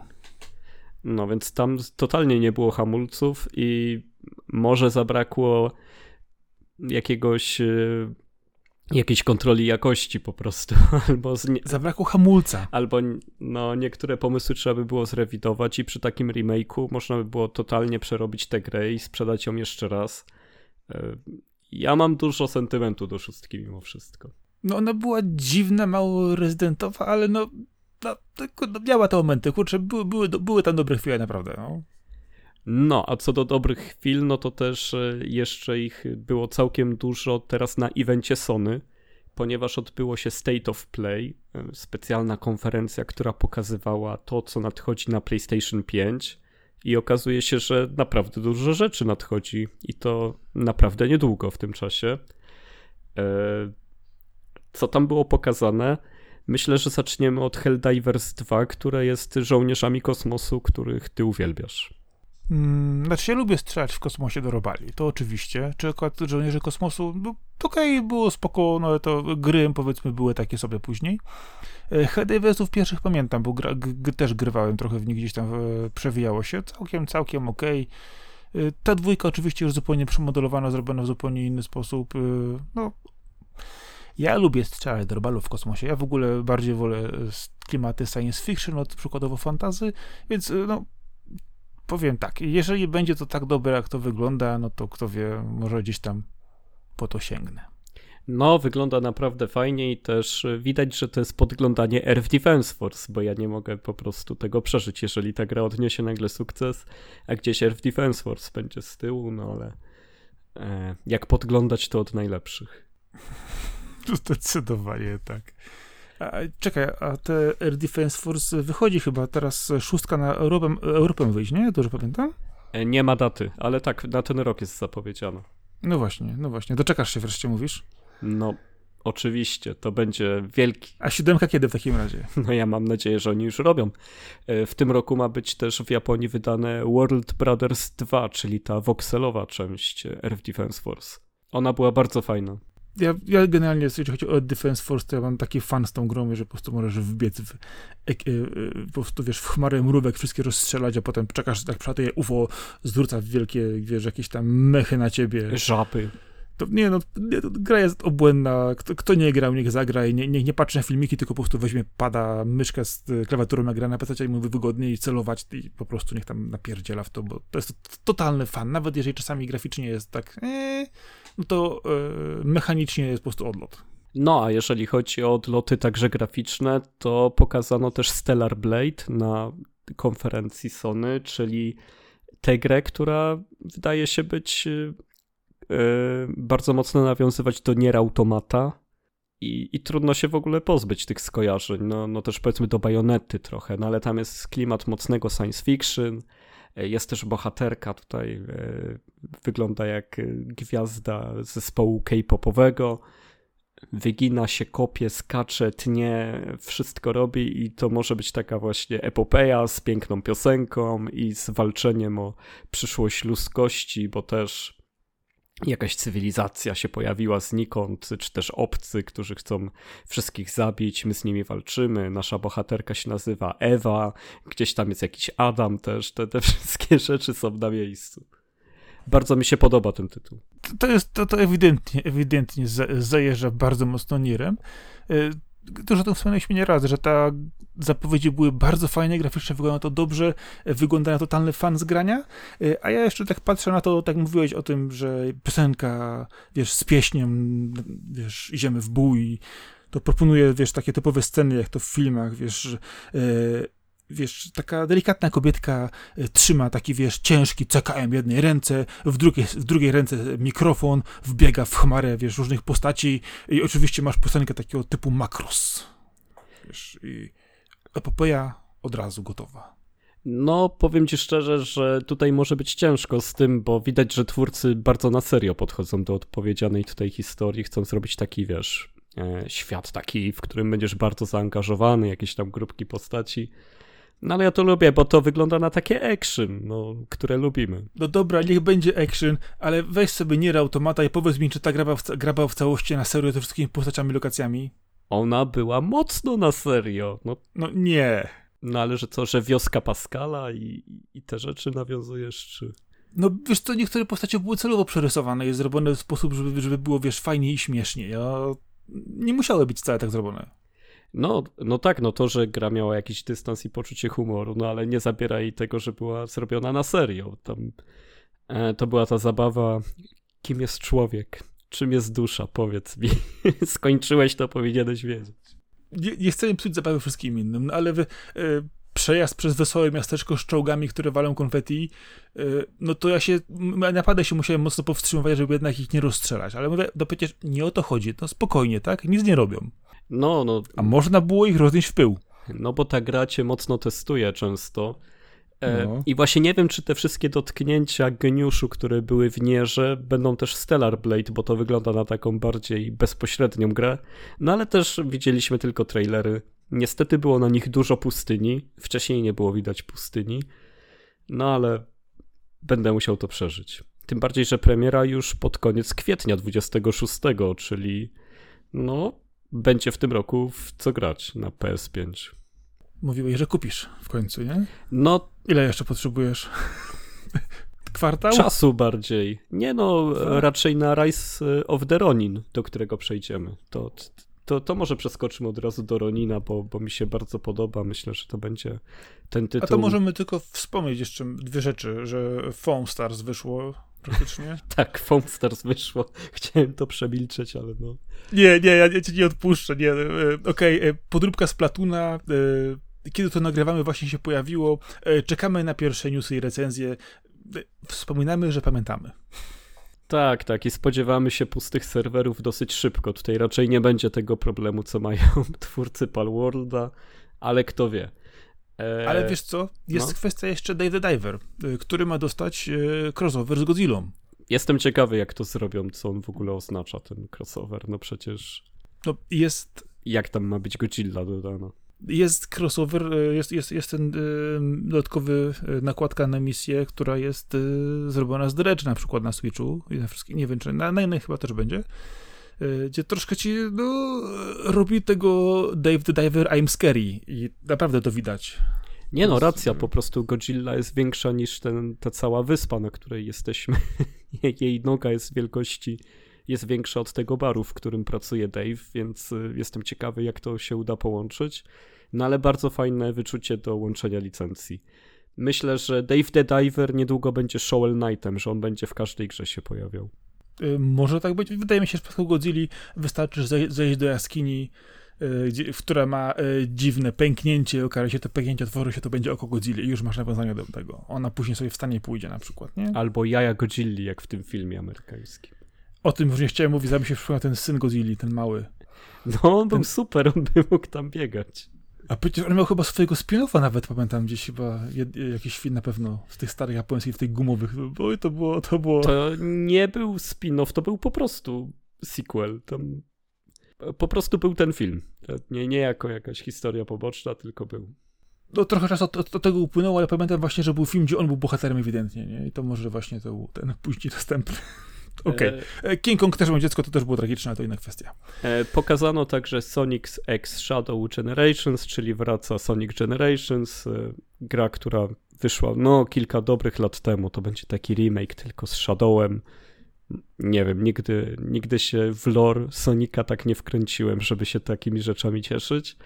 No więc tam totalnie nie było hamulców i może zabrakło jakiegoś e, jakiejś kontroli jakości po prostu. Albo nie... Zabrakło hamulca. Albo no, niektóre pomysły trzeba by było zrewidować i przy takim remake'u można by było totalnie przerobić tę grę i sprzedać ją jeszcze raz. E, ja mam dużo sentymentu do szóstki mimo wszystko. No ona była dziwna, mało rezydentowa, ale no, no, no miała te momenty, kurczę, były, były, były tam dobre chwile naprawdę, no. No, a co do dobrych chwil, no to też e, jeszcze ich było całkiem dużo teraz na evencie Sony, ponieważ odbyło się State of Play, e, specjalna konferencja, która pokazywała to, co nadchodzi na PlayStation 5 i okazuje się, że naprawdę dużo rzeczy nadchodzi i to naprawdę niedługo w tym czasie. Co tam było pokazane? Myślę, że zaczniemy od Helldivers 2, które jest żołnierzami kosmosu, których ty uwielbiasz. Hmm, znaczy, ja lubię strzelać w kosmosie do robali, to oczywiście. Czy akurat żołnierze kosmosu, no, okej, okay, było spoko, no to gry, powiedzmy, były takie sobie później. E, Helldiversów pierwszych pamiętam, bo gra, g, też grywałem trochę w nich, gdzieś tam e, przewijało się, całkiem, całkiem okej. Okay. E, ta dwójka oczywiście już zupełnie przemodelowana, zrobiona w zupełnie inny sposób. E, no, ja lubię strzelać do robalów w kosmosie. Ja w ogóle bardziej wolę klimaty science fiction od przykładowo fantazy, więc no, powiem tak, jeżeli będzie to tak dobre, jak to wygląda, no to kto wie, może gdzieś tam po to sięgnę. No, wygląda naprawdę fajnie i też widać, że to jest podglądanie Earth Defense Force, bo ja nie mogę po prostu tego przeżyć, jeżeli ta gra odniesie nagle sukces, a gdzieś Earth Defense Force będzie z tyłu, no ale e, jak podglądać to od najlepszych. Zdecydowanie tak. A, czekaj, a te Air Defense Force wychodzi chyba teraz szóstka na Europę, Europę wyjść, nie? Dobrze pamiętam? E, nie ma daty, ale tak, na ten rok jest zapowiedziano. No właśnie, no właśnie. Doczekasz się wreszcie, mówisz? No, oczywiście, to będzie wielki. A siódemka kiedy w takim razie? No ja mam nadzieję, że oni już robią. E, w tym roku ma być też w Japonii wydane World Brothers 2, czyli ta wokselowa część Air Defense Force. Ona była bardzo fajna. Ja, ja generalnie, jeżeli chodzi o Defense Force, to ja mam taki fan z tą grą, że po prostu możesz wbiec w, e, e, po prostu, wiesz, w chmarę mrówek, wszystkie rozstrzelać, a potem czekasz, tak przelatuje UFO, zwróca wielkie, wiesz, jakieś tam mechy na ciebie. Żaby. To, nie, no, nie, gra jest obłędna. Kto, kto, nie grał, niech zagra i nie, nie, nie patrzy na filmiki, tylko po prostu weźmie, pada myszkę z klawiaturą, jak gra na PC i mówi wygodniej celować i po prostu niech tam napierdziela w to, bo to jest totalny fan. Nawet jeżeli czasami graficznie jest tak, ee, no to e, mechanicznie jest po prostu odlot. No, a jeżeli chodzi o odloty także graficzne, to pokazano też Stellar Blade na konferencji Sony, czyli tę grę, która wydaje się być yy, bardzo mocno nawiązywać do Nier Automata i, i, trudno się w ogóle pozbyć tych skojarzeń. No, no też powiedzmy do bajonety trochę, no ale tam jest klimat mocnego science fiction, jest też bohaterka tutaj, wygląda jak gwiazda zespołu K-popowego. Wygina się, kopie, skacze, tnie, wszystko robi i to może być taka właśnie epopeja z piękną piosenką i z walczeniem o przyszłość ludzkości, bo też jakaś cywilizacja się pojawiła znikąd, czy też obcy, którzy chcą wszystkich zabić, my z nimi walczymy. Nasza bohaterka się nazywa Ewa, gdzieś tam jest jakiś Adam też, te, te wszystkie rzeczy są na miejscu. Bardzo mi się podoba ten tytuł. To jest, to, to ewidentnie, ewidentnie zajeżdża bardzo mocno Nierem. Dużo o tym wspomnieliśmy nie raz, że ta zapowiedzi były bardzo fajne, graficznie wygląda to dobrze, wygląda na totalny fan z grania, a ja jeszcze tak patrzę na to, tak mówiłeś o tym, że piosenka, wiesz, z pieśniem, wiesz, idziemy w bój, to proponuję, wiesz, takie typowe sceny, jak to w filmach, wiesz, wiesz, taka delikatna kobietka e, trzyma taki, wiesz, ciężki CKM w jednej ręce, w drugiej, w drugiej ręce mikrofon, wbiega w chmarę, wiesz, różnych postaci i oczywiście masz piosenkę takiego typu makros. Wiesz, i epopeja od razu gotowa. No, powiem ci szczerze, że tutaj może być ciężko z tym, bo widać, że twórcy bardzo na serio podchodzą do odpowiedzianej tutaj historii, chcą zrobić taki, wiesz, e, świat taki, w którym będziesz bardzo zaangażowany, jakieś tam grupki postaci. No ale ja to lubię, bo to wygląda na takie action, no, które lubimy. No dobra, niech będzie action, ale weź sobie Nier Automata i powiedz mi, czy ta gra w, gra w całości na serio ze wszystkimi postaciami, lokacjami? Ona była mocno na serio. No, no nie. No ale że co, że wioska Pascala i, i te rzeczy nawiązujesz, czy... No wiesz co, niektóre postacie były celowo przerysowane i zrobione w sposób, żeby, żeby było, wiesz, fajnie i śmiesznie. Ja... Nie musiały być wcale tak zrobione. No, no tak, no to, że gra miała jakiś dystans i poczucie humoru, no ale nie zabiera jej tego, że była zrobiona na serio. Tam, e, to była ta zabawa, kim jest człowiek, czym jest dusza, powiedz mi. Skończyłeś to, powinieneś wiedzieć. Nie, nie chcę psuć zabawy wszystkim innym, no ale wy, e, przejazd przez wesołe miasteczko z czołgami, które walą konfetti, e, no to ja się, naprawdę się musiałem mocno powstrzymywać, żeby jednak ich nie rozstrzelać, ale mówię, no przecież nie o to chodzi, no spokojnie, tak? Nic nie robią. No, no. A można było ich roznieść w pył. No bo ta gra cię mocno testuje często. E, no. I właśnie nie wiem, czy te wszystkie dotknięcia geniuszu, które były w Nierze, będą też Stellar Blade, bo to wygląda na taką bardziej bezpośrednią grę. No ale też widzieliśmy tylko trailery. Niestety było na nich dużo pustyni. Wcześniej nie było widać pustyni. No ale będę musiał to przeżyć. Tym bardziej, że premiera już pod koniec kwietnia 26, czyli no będzie w tym roku w co grać na PS5. Mówiłeś, że kupisz w końcu, nie? No. Ile jeszcze potrzebujesz? Kwartał? Czasu bardziej. Nie no, raczej na Rise of the Ronin, do którego przejdziemy. To, to, to może przeskoczymy od razu do Ronina, bo, bo mi się bardzo podoba. Myślę, że to będzie ten tytuł. A to możemy tylko wspomnieć jeszcze dwie rzeczy, że Foam Stars wyszło praktycznie. tak, Foam Stars wyszło. Chciałem to przemilczeć, ale no. Nie, nie, ja cię nie odpuszczę, nie. E, okej, okay, e, podróbka z Platuna, e, kiedy to nagrywamy właśnie się pojawiło. Czekamy na pierwsze newsy i recenzje. Wspominamy, że pamiętamy. Tak, tak. I spodziewamy się pustych serwerów dosyć szybko. Tutaj raczej nie będzie tego problemu, co mają twórcy Palworlda, ale kto wie. E... Ale wiesz co? Jest no? kwestia jeszcze Dave the Diver, y, który ma dostać y, crossover z Godzillą. Jestem ciekawy, jak to zrobią, co on w ogóle oznacza, ten crossover. No przecież. No jest. Jak tam ma być Godzilla dodana? Jest crossover, jest, jest, jest ten dodatkowy nakładka na misję, która jest zrobiona z Dredge na przykład na Switchu i na wszystkich, nie wiem czy na, na innych chyba też będzie. Y, gdzie troszkę ci no, robi tego Dave the Diver I'm Scary i naprawdę to widać. Nie no, racja, po prostu Godzilla jest większa niż ten, ta cała wyspa, na której jesteśmy. Jej noga jest wielkości, jest większa od tego baru, w którym pracuje Dave, więc y, jestem ciekawy, jak to się uda połączyć. No ale bardzo fajne wyczucie do łączenia licencji. Myślę, że Dave the Diver niedługo będzie Shovel Knightem, że on będzie w każdej grze się pojawiał. Y, może tak być. Wydaje mi się, że w przypadku Godzilli wystarczy zejść do jaskini, y, która ma y, dziwne pęknięcie, okaże się to pęknięcie, otworzy się, to będzie oko Godzilli i już masz nawiązanie do tego. Ona później sobie wstanie i pójdzie na przykład, nie? Albo jaja Godzilli, jak w tym filmie amerykańskim. O tym już nie chciałem mówić, zanim się przypomniał ten syn Godzilli, ten mały. No, on ten... był super, on by mógł tam biegać. A przecież on miał chyba swojego spin-offa nawet, pamiętam, gdzieś chyba jed, jakiś film na pewno z tych starych japońskich, w tych gumowych. Oj, to było, to było... To nie był spin-off, to był po prostu sequel. Tam po prostu był ten film. Nie, nie jako jakaś historia poboczna, tylko był. No trochę czasu od, od, od, tego upłynęło, ale pamiętam właśnie, że był film, gdzie on był bohaterem ewidentnie, nie? I to może właśnie to był ten później następny. Okej. Okay. E, King Kong też miał dziecko, to też było tragiczne, ale to inna kwestia. E, pokazano także Sonic X Shadow Generations, czyli wraca Sonic Generations, e, gra, która wyszła no kilka dobrych lat temu. To będzie taki remake tylko z Shadowem. Nie wiem, nigdy, nigdy się w lore Sonika tak nie wkręciłem, żeby się takimi rzeczami cieszyć.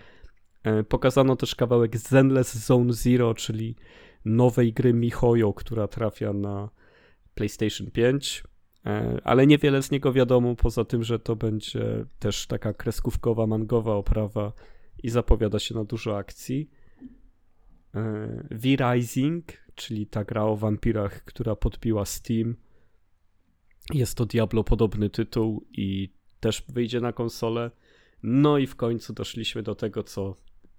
Pokazano też kawałek Zenless Zone Zero, czyli nowej gry MiHoYo, która trafia na PlayStation 5. E, ale niewiele z niego wiadomo, poza tym, że to będzie też taka kreskówkowa, mangowa oprawa i zapowiada się na dużo akcji. E, V-Rising, czyli ta gra o wampirach, która podbiła Steam. Jest to Diablo podobny tytuł i też wyjdzie na konsolę. No i w końcu doszliśmy do tego, co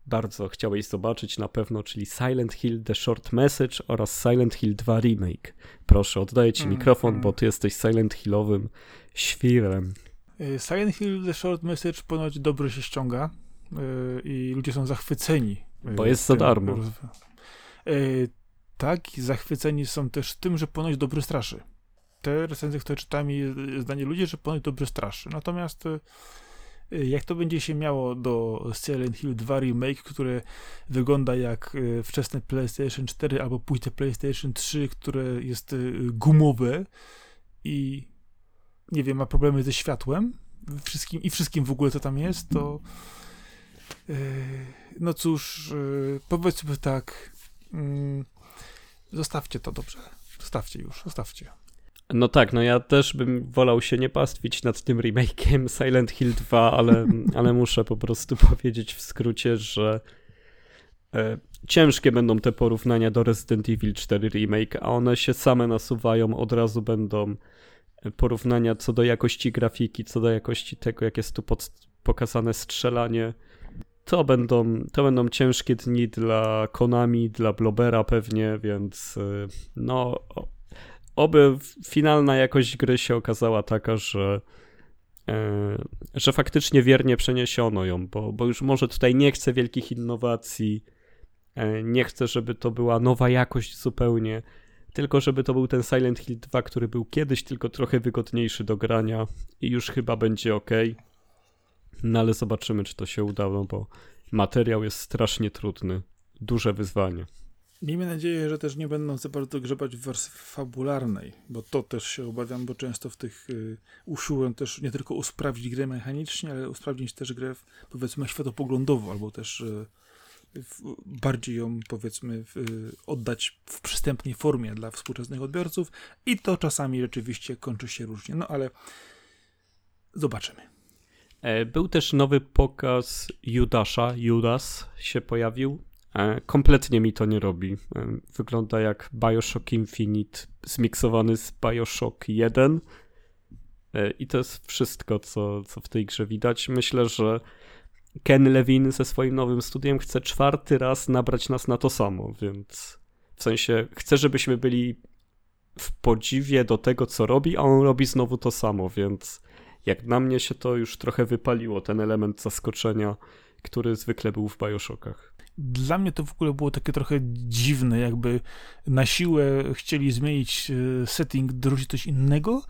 bardzo chciałeś zobaczyć na pewno, czyli Silent Hill The Short Message oraz Silent Hill 2 Remake. Proszę, oddaję ci mm, mikrofon, mm. bo ty jesteś Silent Hillowym świrem. Y, Silent Hill The Short Message ponoć dobrze się ściąga yy, i ludzie są zachwyceni. Yy, bo jest za darmo. Yy, tak, zachwyceni są też tym, że ponoć dobry straszy. Te recenzje, które czytałem, zdanie ludzi, że ponoć dobry straszy. Natomiast Y, jak to będzie się miało do Silent Hill 2 Remake, które wygląda jak y, wczesne PlayStation 4 albo późne PlayStation 3, które jest y, gumowe i nie wiem, ma problemy ze światłem wszystkim, i wszystkim w ogóle, co tam jest, to no cóż, powiedzmy tak, mm, zostawcie to dobrze. Zostawcie już, zostawcie. No tak, no ja też bym wolał się nie pastwić nad tym remake'iem Silent Hill 2, ale, ale muszę po prostu powiedzieć w skrócie, że e, ciężkie będą te porównania do Resident Evil 4 remake, a one się same nasuwają, od razu będą porównania co do jakości grafiki, co do jakości tego, jak jest tu pod, pokazane strzelanie. To będą, to będą ciężkie dni dla Konami, dla Blobera pewnie, więc e, no oby finalna jakość gry się okazała taka, że, e, że faktycznie wiernie przeniesiono ją, bo, bo już może tutaj nie chcę wielkich innowacji, e, nie chcę, żeby to była nowa jakość zupełnie, tylko żeby to był ten Silent Hill 2, który był kiedyś tylko trochę wygodniejszy do grania i już chyba będzie ok. No ale zobaczymy, czy to się uda, no bo materiał jest strasznie trudny. Duże wyzwanie. Miejmy nadzieję, że też nie będą za bardzo grzebać w wersji fabularnej, bo to też się obawiam, bo często w tych y, usiłują też nie tylko usprawnić grę mechanicznie, ale usprawnić też grę w, powiedzmy światopoglądowo, albo też y, w, bardziej ją powiedzmy w, y, oddać w przystępnej formie dla współczesnych odbiorców. I to czasami rzeczywiście kończy się różnie, no ale zobaczymy. E, był też nowy pokaz Judasza, Judas się pojawił kompletnie mi to nie robi. E, wygląda jak Bioshock Infinite zmiksowany z Bioshock 1. E, I to jest wszystko, co, co w tej grze widać. Myślę, że Ken Levin ze swoim nowym studiem chce czwarty raz nabrać nas na to samo, więc w sensie chce, żebyśmy byli w podziwie do tego, co robi, a on robi znowu to samo, więc jak na mnie się to już trochę wypaliło, ten element zaskoczenia, który zwykle był w Bioshockach dla mnie to w ogóle było takie trochę dziwne, jakby na siłę chcieli zmienić e, setting, dorzucić coś innego,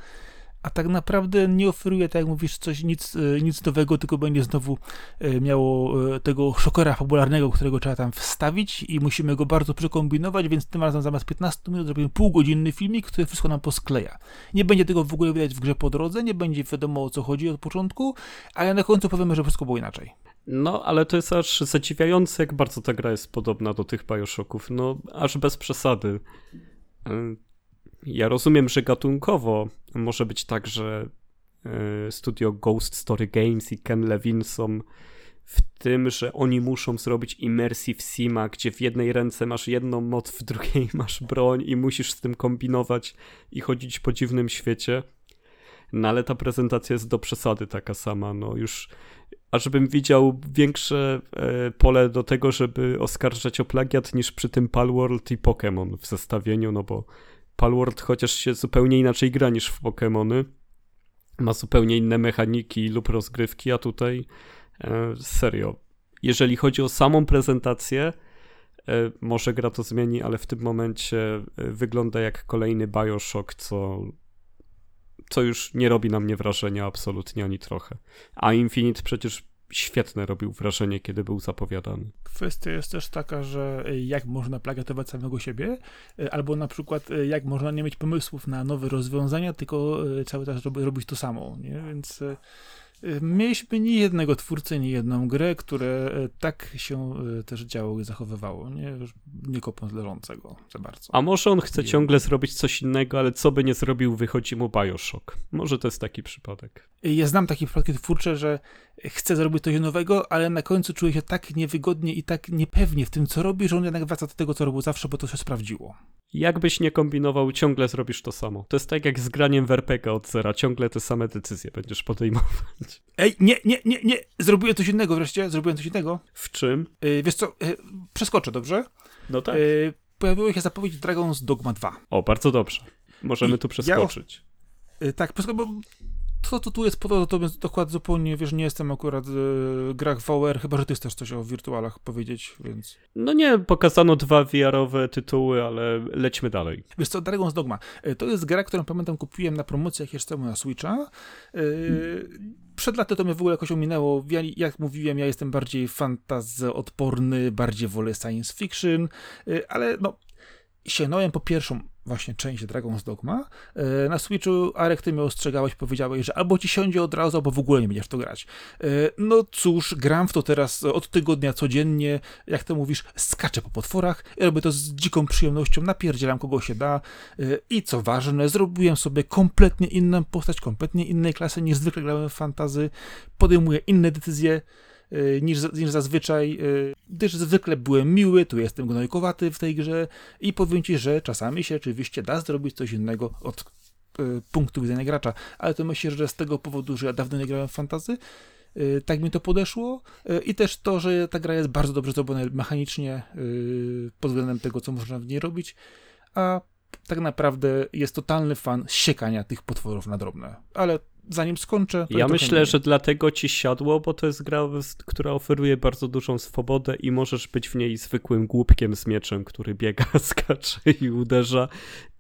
a tak naprawdę nie oferuje, tak jak mówisz, coś nic, e, nic nowego, tylko będzie znowu e, miało tego szokera fabularnego, którego trzeba tam wstawić i musimy go bardzo przekombinować, więc tym razem zamiast 15 minut zrobimy półgodzinny filmik, który wszystko nam poskleja. Nie będzie tego w ogóle widać w grze po drodze, nie będzie wiadomo o co chodzi od początku, ale na końcu powiemy, że wszystko było inaczej. No, ale to jest aż zadziwiające, jak bardzo ta gra jest podobna do tych Bioshocków. No, aż bez przesady. Ja rozumiem, że gatunkowo może być tak, że e, studio Ghost Story Games i Ken Levine są w tym, że oni muszą zrobić immersive sima, gdzie w jednej ręce masz jedną moc, w drugiej masz broń i musisz z tym kombinować i chodzić po dziwnym świecie. No ale ta prezentacja jest do przesady taka sama, no już ażbym widział większe e, pole do tego, żeby oskarżać o plagiat niż przy tym Palworld i Pokémon w zestawieniu, no bo Palworld chociaż się zupełnie inaczej gra niż w Pokémony, ma zupełnie inne mechaniki lub rozgrywki, a tutaj e, serio, jeżeli chodzi o samą prezentację, e, może gra to zmieni, ale w tym momencie wygląda jak kolejny Bioshock, co, co już nie robi na mnie wrażenia absolutnie ani trochę. A Infinite przecież świetne robił wrażenie, kiedy był zapowiadany. Kwestia jest też taka, że jak można plagiatować samego siebie, albo na przykład jak można nie mieć pomysłów na nowe rozwiązania, tylko cały czas robić to samo, nie? Więc mieliśmy nie jednego twórcę, nie jedną grę, które e, tak się e, też działo i zachowywało, nie, nie kopiąc leżącego za bardzo. A może on chce ciągle zrobić coś innego, ale co by nie zrobił, wychodzi mu Bioshock. Może to jest taki przypadek. Ja znam takie przypadki twórcze, że chce zrobić coś nowego, ale na końcu czuje się tak niewygodnie i tak niepewnie w tym, co robi, że on jednak wraca do tego, co robił zawsze, bo to się sprawdziło. Jakbyś nie kombinował, ciągle zrobisz to samo. To jest tak jak z graniem w RPG od zera. Ciągle te same decyzje będziesz podejmować. Ej, nie, nie, nie, nie! Zrobiłem coś innego wreszcie, zrobiłem coś innego. W czym? Yy, wiesz co, yy, przeskoczę, dobrze? No tak. Yy, pojawiła się zapowiedź Dragon's Dogma 2. O, bardzo dobrze. Możemy I tu przeskoczyć. Ja, tak, bo to, to tu jest po to, to jest dokład zupełnie, wiesz, nie jestem akurat w grach VR, chyba, że ty chcesz coś o wirtualach powiedzieć, więc... No nie, pokazano dwa VR-owe tytuły, ale lećmy dalej. Wiesz co, Dragon's Dogma, e, to jest gra, którą pamiętam kupiłem na promocjach jeszcze na Switcha. Hmm. Przed laty to mnie w ogóle jakoś ominęło. Ja, jak mówiłem, ja jestem bardziej fantazy-odporny, bardziej wolę science fiction, e, ale no, sięgnąłem po pierwszą właśnie część Dragon's Dogma. E, na Switchu Arek, ty mnie ostrzegałeś, powiedziałeś, że albo ci siądzie od razu, albo w ogóle nie będziesz to grać. E, no cóż, gram w to teraz od tygodnia codziennie, jak to mówisz, skaczę po potworach, robię to z dziką przyjemnością, napierdzielam kogo się da e, i co ważne, zrobiłem sobie kompletnie inną postać, kompletnie innej klasy niż zwykle grałem w fantazy, podejmuję inne decyzje, niż, niż zazwyczaj, y, gdyż zwykle byłem miły, tu jestem gnojkowaty w tej grze i powiem ci, że czasami się oczywiście da zrobić coś innego od y, punktu widzenia gracza, ale to myślę, że z tego powodu, że ja dawno nie grałem w fantazy, tak mi to podeszło i też to, że ta gra jest bardzo dobrze zrobiona mechanicznie pod względem tego, co można w niej robić, a tak naprawdę jest totalny fan siekania tych potworów na drobne. Ale zanim skończę. ja myślę, że dlatego ci siadło, bo to jest gra, która oferuje bardzo dużą swobodę i możesz być w niej zwykłym głupkiem z mieczem, który biega, skacze i uderza,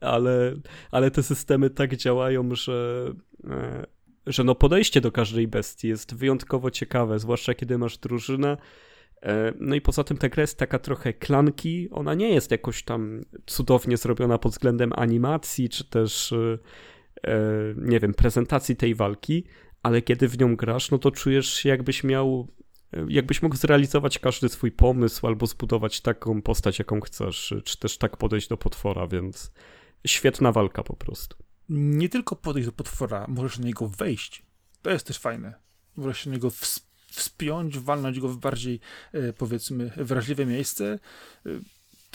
ale, ale te systemy tak działają, że. E, że no podejście do każdej bestii jest wyjątkowo ciekawe, zwłaszcza kiedy masz drużynę. E, no i poza tym ta gra jest taka trochę klanki, ona nie jest jakoś tam cudownie zrobiona pod względem animacji, czy też e, nie wiem, prezentacji tej walki, ale kiedy w nią grasz, no to czujesz się jakbyś miał, e, jakbyś mógł zrealizować każdy swój pomysł albo zbudować taką postać, jaką chcesz, czy też tak podejść do potwora, więc świetna walka po prostu. Nie tylko podejść do potwora, możesz na niego wejść. To jest też fajne. Możesz na niego wspiąć, walnąć go w bardziej, e, powiedzmy, wrażliwe miejsce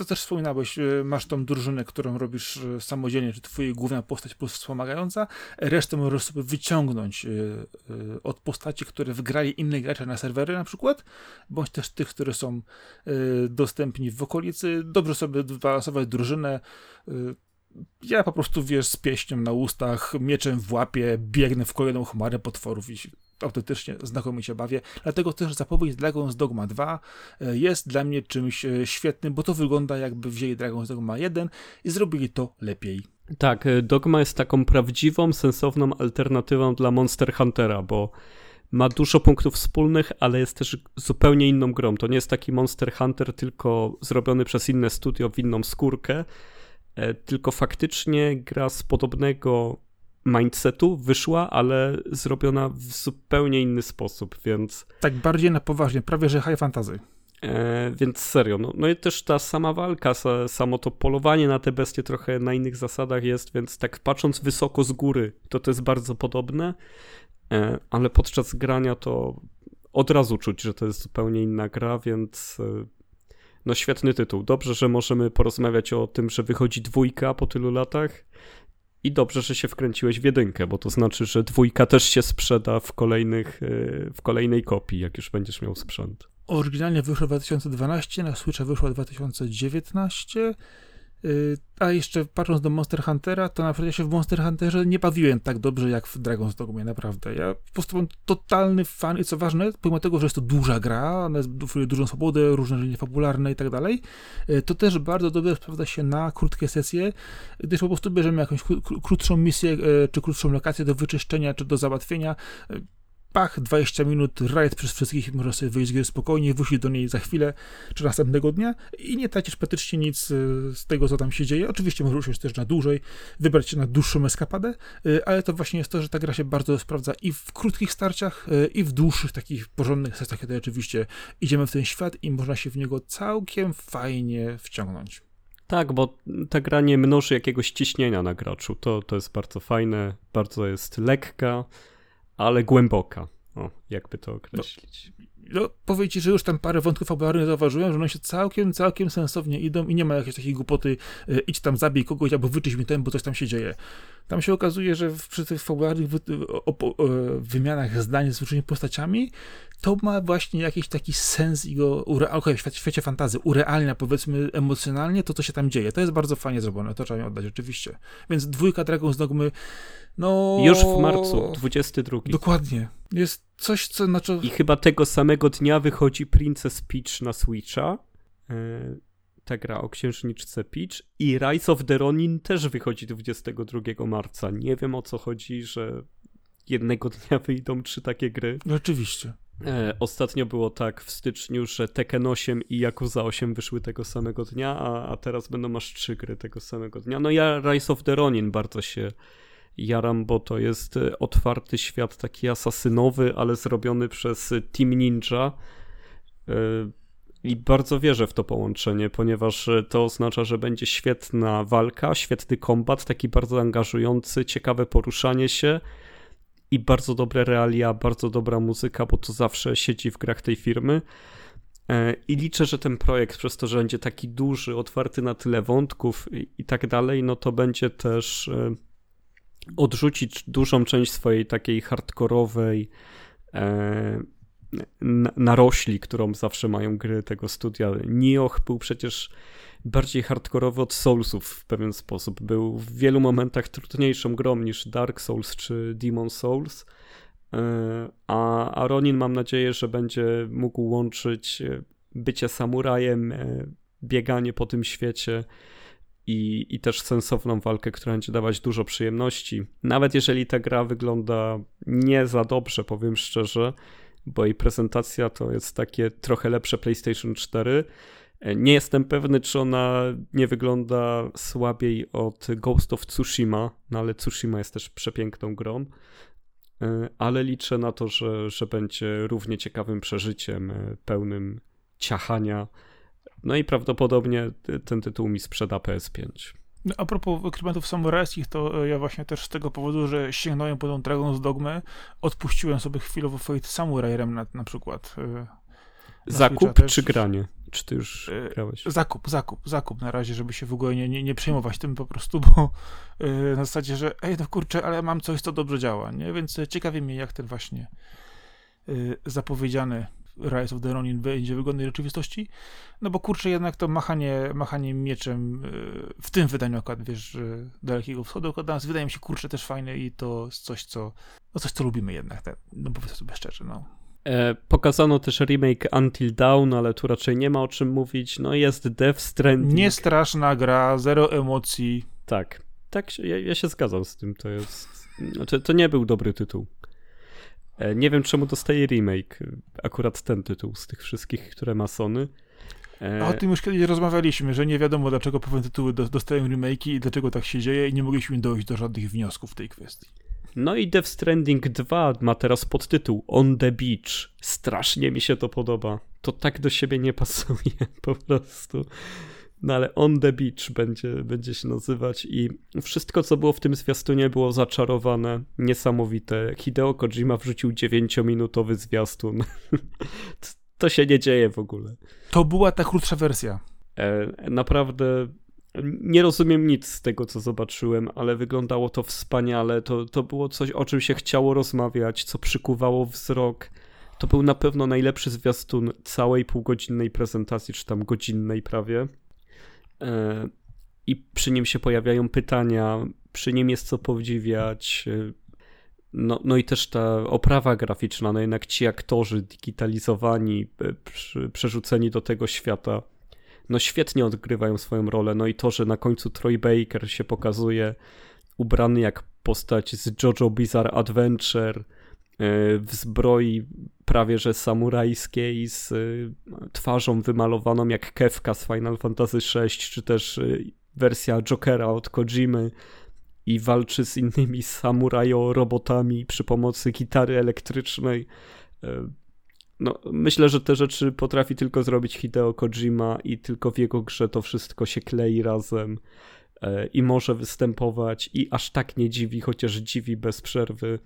to też wspominałeś, e, masz tą drużynę, którą robisz e, samodzielnie, czy twoja główna postać plus wspomagająca, resztę możesz sobie wyciągnąć e, od postaci, które wgrali inne gracze na serwery na przykład, bądź też tych, które są dostępni w okolicy, dobrze sobie balansować drużynę, ja po prostu, wiesz, z pieśnią na ustach, mieczem w łapie, biegnę w kolejną chmarę potworów i autentycznie znakomicie bawię. Dlatego też zapowiedź Dragon's Dogma 2 e, jest dla mnie czymś e, świetnym, bo to wygląda jakby wzięli Dragon's Dogma 1 i zrobili to lepiej. Tak, e, Dogma jest taką prawdziwą, sensowną alternatywą dla Monster Huntera, bo ma dużo punktów wspólnych, ale jest też zupełnie inną grą. To nie jest taki Monster Hunter, tylko zrobiony przez inne studio w inną skórkę, tylko faktycznie gra z podobnego mindsetu wyszła, ale zrobiona w zupełnie inny sposób, więc... Tak bardziej na poważnie, prawie że high fantasy. E, więc serio, no, no i też ta sama walka, samo to polowanie na te bestie trochę na innych zasadach jest, więc tak patrząc wysoko z góry, to to jest bardzo podobne, e, ale podczas grania to od razu czuć, że to jest zupełnie inna gra, więc e, no świetny tytuł. Dobrze, że możemy porozmawiać o tym, że wychodzi dwójka po tylu latach i dobrze, że się wkręciłeś w jedynkę, bo to znaczy, że dwójka też się sprzeda w, kolejnych, e, w kolejnej kopii, jak już będziesz miał sprzęt. Oryginalnie wyszło w 2012, na Switcha wyszło w 2019. Y, a jeszcze patrząc do Monster Huntera, to naprawdę ja się w Monster Hunterze nie bawiłem tak dobrze jak w Dragon's Dogmie, naprawdę. Ja po prostu mam totalny fan i co ważne, pomimo tego, że jest to duża gra, ona oferuje dużą swobodę, różne linie fabularne i tak dalej, y, to też bardzo dobrze sprawdza się na krótkie sesje, gdyż po prostu bierzemy jakąś krótszą misję, y, czy krótszą lokację do wyczyszczenia, czy do załatwienia, pach, 20 minut, rajd przez wszystkich, możesz sobie wyjść z spokojnie, wrócić do niej za chwilę, czy następnego dnia i nie tracisz praktycznie nic y, z tego, co tam się dzieje. Oczywiście możesz usiąść też na dłużej, wybrać się na dłuższą eskapadę, y, ale to właśnie jest to, że ta gra się bardzo sprawdza i w krótkich starciach, y, i w dłuższych, takich porządnych sesjach, kiedy oczywiście idziemy w ten świat i można się w niego całkiem fajnie wciągnąć. Tak, bo ta gra nie mnoży jakiegoś ciśnienia na graczu. To, to jest bardzo fajne, bardzo jest lekka ale głęboka. O, jakby to określić. No, no że już tam parę wątków fabularnych zauważyłem, że one się całkiem, całkiem sensownie idą i nie ma jakiejś takiej głupoty, e, idź tam, zabij kogoś, albo wyczyść mi ten, bo coś tam się dzieje. Tam się okazuje, że przy tych fabularnych wy, o, o, wymianach zdań z różnymi postaciami, to ma właśnie jakiś taki sens i go, ure, okay, w świecie, świecie fantazy, urealnia powiedzmy emocjonalnie to, co się tam dzieje. To jest bardzo fajnie zrobione, to trzeba mi oddać, oczywiście. Więc dwójka Dragon's Dogmy no... Już w marcu, 22. Dokładnie. Jest coś, co... Znaczy... I chyba tego samego dnia wychodzi Princess Peach na Switcha. Yy, ta gra o księżniczce Peach. I Rise of the Ronin też wychodzi 22 marca. Nie wiem o co chodzi, że jednego dnia wyjdą trzy takie gry. Rzeczywiście. E, ostatnio było tak w styczniu, że Tekken 8 i Yakuza 8 wyszły tego samego dnia, a, a teraz będą aż trzy gry tego samego dnia. No ja Rise of the Ronin bardzo się jaram, bo to jest e, otwarty świat taki asasynowy, ale zrobiony przez Team Ninja. E, I bardzo wierzę w to połączenie, ponieważ to oznacza, że będzie świetna walka, świetny kombat, taki bardzo angażujący, ciekawe poruszanie się i bardzo dobre realia, bardzo dobra muzyka, bo to zawsze siedzi w grach tej firmy. E, I liczę, że ten projekt, przez to, że będzie taki duży, otwarty na tyle wątków i, i tak dalej, no to będzie też odrzucić dużą część swojej takiej hardkorowej e, narośli, którą zawsze mają gry tego studia. Nioh był przecież bardziej hardkorowy od Soulsów w pewien sposób. Był w wielu momentach trudniejszą grą niż Dark Souls czy Demon Souls. E, a, a Ronin mam nadzieję, że będzie mógł łączyć e, bycie samurajem, e, bieganie po tym świecie i, i też sensowną walkę, która będzie dawać dużo przyjemności. Nawet jeżeli ta gra wygląda nie za dobrze, powiem szczerze, bo jej prezentacja to jest takie trochę lepsze PlayStation 4. Nie jestem pewny, czy ona nie wygląda słabiej od Ghost of Tsushima, no ale Tsushima jest też przepiękną grą. Ale liczę na to, że, że będzie równie ciekawym przeżyciem, pełnym ciachania no i prawdopodobnie ten tytuł mi sprzeda PS5. No, a propos klimatów samurajskich, to e, ja właśnie też z tego powodu, że sięgnąłem po tą Dragon's Dogmę, odpuściłem sobie chwilowo Fate Samurai Remnant na przykład. E, na zakup czy granie? Czy ty już e, grałeś? Zakup, zakup, zakup na razie, żeby się w ogóle nie, nie, nie przejmować tym po prostu, bo na zasadzie, że ej, no kurczę, ale mam coś, co dobrze działa, nie? Więc ciekawi mnie, jak ten właśnie zapowiedziany Rise of the Ronin będzie wygodnej rzeczywistości, no bo kurczę jednak to machanie, machanie mieczem w tym wydaniu akurat, wiesz, Dalekiego Wschodu akurat nas wydaje mi się kurczę też fajne i to jest coś, co, no coś, co lubimy jednak, tak, no powiedzmy sobie szczerze, no. E, pokazano też remake Until Dawn, ale tu raczej nie ma o czym mówić. No jest Death Stranding. Niestraszna gra, zero emocji. Tak, tak, ja, ja się zgadzam z tym, to jest, znaczy, to nie był dobry tytuł. E, nie wiem, czemu dostaje remake, akurat ten tytuł z tych wszystkich, które ma Sony. A o tym już kiedyś rozmawialiśmy, że nie wiadomo dlaczego pewne tytuły dostają remake i dlaczego tak się dzieje i nie mogliśmy dojść do żadnych wniosków w tej kwestii. No i Death Stranding 2 ma teraz podtytuł On the Beach. Strasznie mi się to podoba. To tak do siebie nie pasuje po prostu. No ale On the Beach będzie, będzie się nazywać i wszystko, co było w tym zwiastunie było zaczarowane, niesamowite. Hideo Kojima wrzucił 9-minutowy zwiastun. to się nie dzieje w ogóle. To była ta krótsza wersja. E, naprawdę nie rozumiem nic z tego, co zobaczyłem, ale wyglądało to wspaniale. To, to było coś, o czym się chciało rozmawiać, co przykuwało wzrok. To był na pewno najlepszy zwiastun całej półgodzinnej prezentacji, czy tam godzinnej prawie. I przy nim się pojawiają pytania, przy nim jest co podziwiać. E, no, no i też ta oprawa graficzna, no jednak ci aktorzy digitalizowani, e, przerzuceni do tego świata no świetnie odgrywają swoją rolę. No i to, że na końcu Troy Baker się pokazuje ubrany jak postać z JoJo Bizarre Adventure, w zbroi prawie że samurajskiej, z e, twarzą wymalowaną jak Kefka z Final Fantasy VI, czy też e, wersja Jokera od Kojimy i walczy z innymi samurajo robotami przy pomocy gitary elektrycznej no, myślę, że te rzeczy potrafi tylko zrobić Hideo Kojima i tylko w jego grze to wszystko się klei razem e, i może występować i aż tak nie dziwi, chociaż dziwi bez przerwy.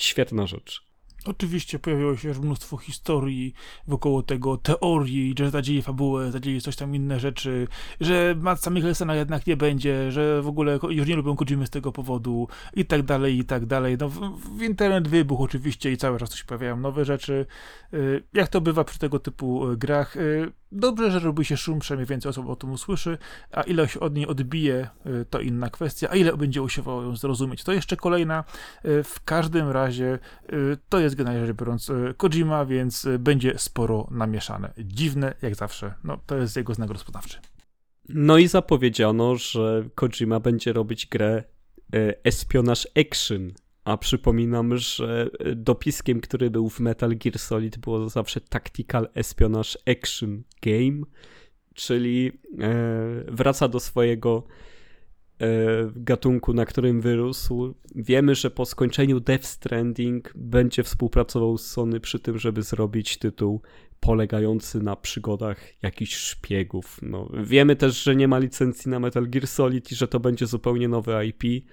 Świetna rzecz. Oczywiście pojawiło się już mnóstwo historii wokoło tego, teorii, że zadzieje fabułę, zadzieje coś tam inne rzeczy, że Matsa Mikkelsena jednak nie będzie, że w ogóle już nie lubią Kojimy z tego powodu i tak dalej, i tak dalej. No, w, w internet wybuch oczywiście i cały czas się pojawiają nowe rzeczy. Y, jak to bywa przy tego typu y, grach, y, Dobrze, że robi się szum, przynajmniej więcej osób o tym usłyszy, a ile się od niej odbije, y, to inna kwestia, a ile będzie usiłowało ją zrozumieć, to jeszcze kolejna. Y, w każdym razie y, to jest generalnie rzecz biorąc Kojima, więc będzie sporo namieszane. Dziwne, jak zawsze. No, to jest jego znak rozpoznawczy. No i zapowiedziano, że Kojima będzie robić grę Espionage Action, a przypominam, że dopiskiem, który był w Metal Gear Solid, było zawsze Tactical Espionage Action Game, czyli e, wraca do swojego e, gatunku, na którym wyrósł. Wiemy, że po skończeniu Death Stranding będzie współpracował z Sony przy tym, żeby zrobić tytuł polegający na przygodach jakichś szpiegów. No, wiemy też, że nie ma licencji na Metal Gear Solid i że to będzie zupełnie nowe IP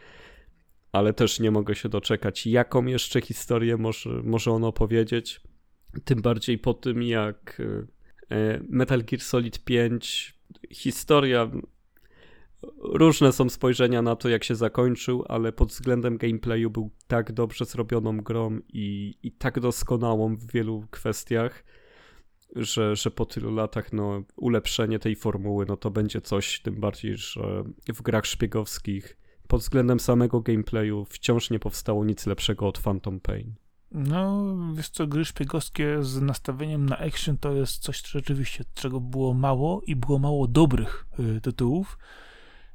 ale też nie mogę się doczekać, jaką jeszcze historię może, może on opowiedzieć. Tym bardziej po tym, jak e, Metal Gear Solid 5, historia. Różne są spojrzenia na to, jak się zakończył, ale pod względem gameplayu był tak dobrze zrobioną grą i, i tak doskonałą w wielu kwestiach, że, że po tylu latach no, ulepszenie tej formuły no, to będzie coś, tym bardziej, że w grach szpiegowskich pod względem samego gameplayu wciąż nie powstało nic lepszego od Phantom Pain. No, wiesz co, gry szpiegowskie z nastawieniem na action to jest coś rzeczywiście, czego było mało i było mało dobrych y, tytułów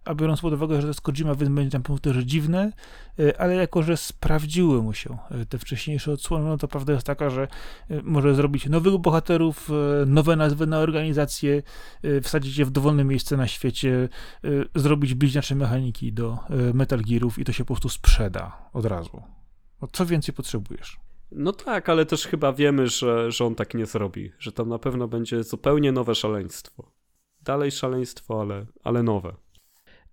a biorąc pod uwagę, że to jest Kojima, więc będzie tam też dziwne, e, ale jako, że sprawdziły mu się e, te wcześniejsze odsłony, no to prawda jest taka, że e, może zrobić nowych bohaterów, nowe nazwy na organizację, wsadzić je w dowolne miejsce na świecie, zrobić bliźniacze mechaniki do Metal Gearów i to się po prostu sprzeda od razu. No, co więcej potrzebujesz? No tak, ale też chyba wiemy, że, że on tak nie zrobi, że tam na pewno będzie zupełnie nowe szaleństwo. Dalej szaleństwo, ale, ale nowe.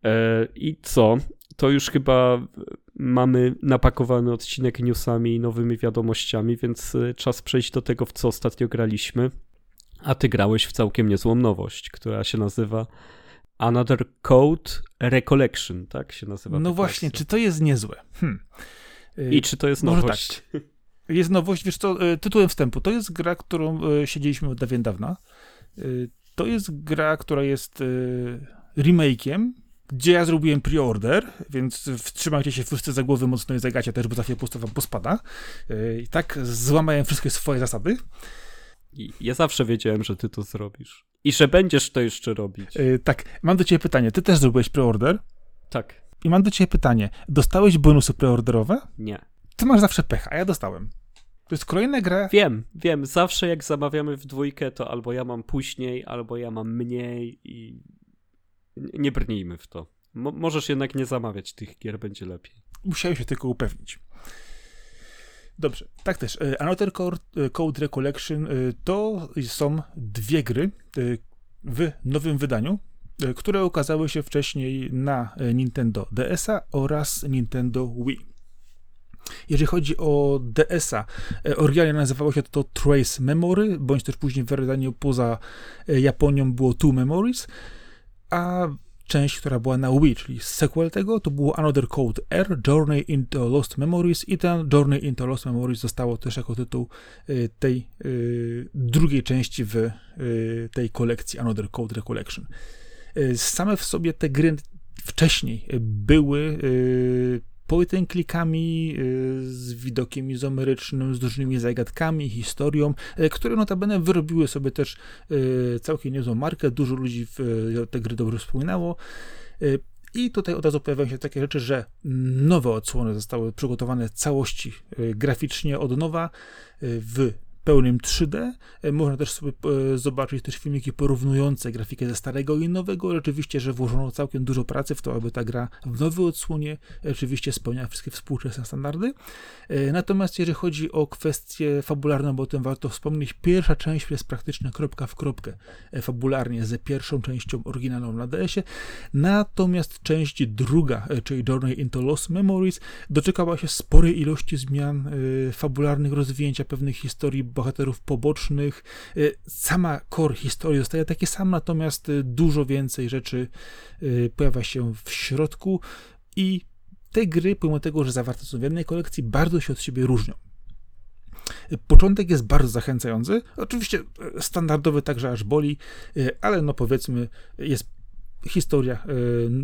E, I co? To już chyba mamy napakowany odcinek newsami i nowymi wiadomościami, więc e, czas przejść do tego, w co ostatnio graliśmy. A ty grałeś w całkiem niezłą nowość, która się nazywa Another Code Recollection, tak się nazywa? No właśnie, czy to jest niezłe? Hmm. I czy to jest nowość? Tak. Jest nowość, wiesz co, e, tytułem wstępu. To jest gra, którą e, siedzieliśmy od dawien dawna. To jest gra, która jest remake'iem, gdzie ja zrobiłem pre-order, więc wstrzymajcie się wszyscy za głowy mocno i zagacie też, bo za chwilę po prostu wam pospada. I tak złamałem wszystkie swoje zasady. I ja zawsze wiedziałem, że ty to zrobisz. I że będziesz to jeszcze robić. tak, mam do ciebie pytanie. Ty też zrobiłeś pre-order? Tak. I mam do ciebie pytanie. Dostałeś bonusy preorderowe? Nie. Ty masz zawsze pecha, a ja dostałem. To jest kolejna gra. Wiem, wiem. Zawsze jak zamawiamy w dwójkę, to albo ja mam później, albo ja mam mniej i nie brnijmy w to. Mo możesz jednak nie zamawiać tych gier, będzie lepiej. Musiałem się tylko upewnić. Dobrze, tak też. E, Another e, Code Recollection e, to są dwie gry w nowym wydaniu. Które ukazały się wcześniej na Nintendo DS-a oraz Nintendo Wii. Jeżeli chodzi o DS-a, oryginalnie nazywało się to Trace Memory, bądź też później w wydaniu poza Japonią było Two Memories, a część, która była na Wii, czyli sequel tego, to było Another Code R, Journey into Lost Memories i ten Journey into Lost Memories zostało też jako tytuł tej drugiej części w tej kolekcji Another Code Recollection. Y, same w sobie te gry wcześniej były y, point klikami y, z widokiem izomerycznym, z różnymi zagadkami, historią, które notabene wyrobiły sobie też całkiem niezłą markę, dużo ludzi w te gry dobrze wspominało. I tutaj od razu pojawiają się takie rzeczy, że nowe odsłony zostały przygotowane w całości graficznie od nowa w pełnym 3D. E, można też sobie e, zobaczyć też filmiki porównujące grafikę ze starego i nowego. Oczywiście, że włożono całkiem dużo pracy w to, aby ta gra w nowej odsłonie oczywiście spełniała wszystkie współczesne standardy. E, natomiast jeżeli chodzi o kwestię fabularną, bo o tym warto wspomnieć, pierwsza część jest praktycznie kropka w kropkę fabularnie ze pierwszą częścią oryginalną na DS-ie. Natomiast część druga, czyli Journey into Lost Memories, doczekała się sporej ilości zmian fabularnych, rozwinięcia pewnych historii bohaterów pobocznych. Y, sama core historii zostaje takie sam, natomiast y, dużo więcej rzeczy y, pojawia się w środku i te gry, pomimo tego, że zawarte są w jednej kolekcji, bardzo się od siebie różnią. Początek jest bardzo zachęcający. Oczywiście standardowy także aż boli, ale no powiedzmy, jest historia.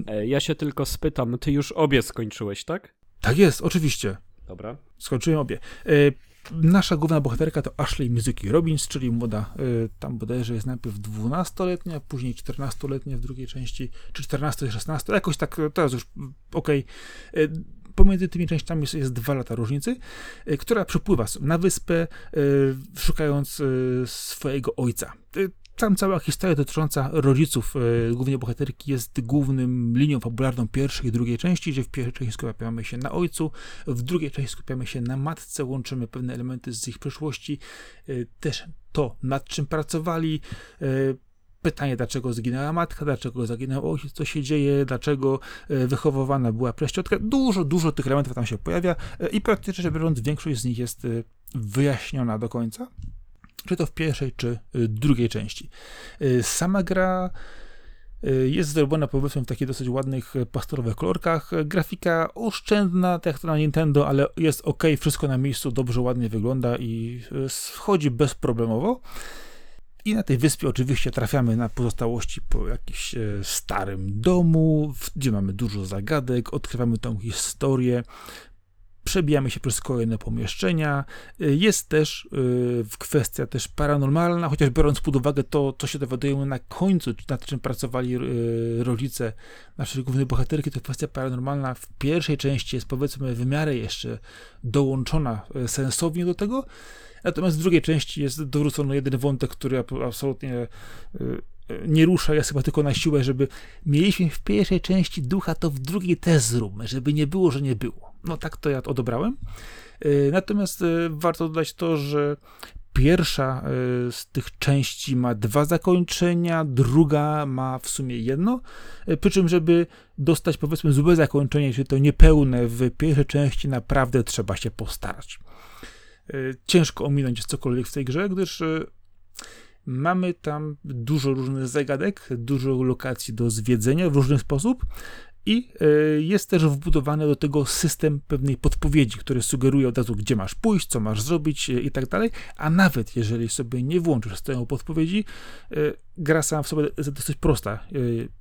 E, ja się tylko spytam, ty już obie skończyłeś, tak? Tak jest, oczywiście. Dobra. Skończyłem obie. Nasza główna bohaterka to Ashley Mizuki Robbins, czyli młoda, y, tam bodajże jest najpierw 12-letnia, później 14-letnia w drugiej części, czy 14-16, jakoś tak, teraz już okej. Okay. Pomiędzy tymi częściami jest, jest dwa lata różnicy, y, która przypływa na wyspę, y, szukając swojego ojca tam cała historia dotycząca rodziców e, głównej bohaterki jest głównym linią fabularną pierwszej i drugiej części, gdzie w pierwszej części skupiamy się na ojcu, w drugiej części skupiamy się na matce, łączymy pewne elementy z ich przeszłości, e, też to, nad czym pracowali, e, pytanie, dlaczego zginęła matka, dlaczego zaginął ojciec, co się dzieje, dlaczego wychowywana była preściotka. Dużo, dużo tych elementów tam się pojawia i praktycznie rzecz biorąc większość z nich jest wyjaśniona do końca czy to w pierwszej, czy y, drugiej części. Y, sama gra y, jest zrobiona powiedzmy w takich dosyć ładnych pastelowych kolorkach. Grafika oszczędna, tak jak to na Nintendo, ale jest ok, wszystko na miejscu, dobrze, ładnie wygląda i wchodzi bezproblemowo. I na tej wyspie oczywiście trafiamy na pozostałości po jakimś starym domu, gdzie mamy dużo zagadek, odkrywamy tą historię, przebijamy się przez kolejne pomieszczenia. Y, jest też y, kwestia też paranormalna, chociaż biorąc pod uwagę to, co się dowiadujemy na końcu, nad czym pracowali y, rodzice naszej głównej bohaterki, to kwestia paranormalna w pierwszej części jest powiedzmy w miarę jeszcze dołączona sensownie do tego, natomiast w drugiej części jest dowrócony jeden wątek, który absolutnie nie rusza, jest chyba tylko na siłę, żeby mieliśmy w pierwszej części ducha, to w drugiej też zróbmy, żeby nie było, że nie było. No tak to ja odebrałem. E, natomiast e, warto dodać to, że pierwsza e, z tych części ma dwa zakończenia, druga ma w sumie jedno. Przy czym, żeby dostać powiedzmy złe zakończenie, czyli to niepełne w pierwszej części, naprawdę trzeba się postarać. Ciężko ominąć cokolwiek w tej grze, gdyż Mamy tam dużo różnych zagadek, dużo lokacji do zwiedzenia w różny sposób I jest też wbudowany do tego system pewnej podpowiedzi, który sugeruje od razu, gdzie masz pójść, co masz zrobić i tak dalej. A nawet jeżeli sobie nie włączysz tego podpowiedzi, gra sama w sobie jest dosyć prosta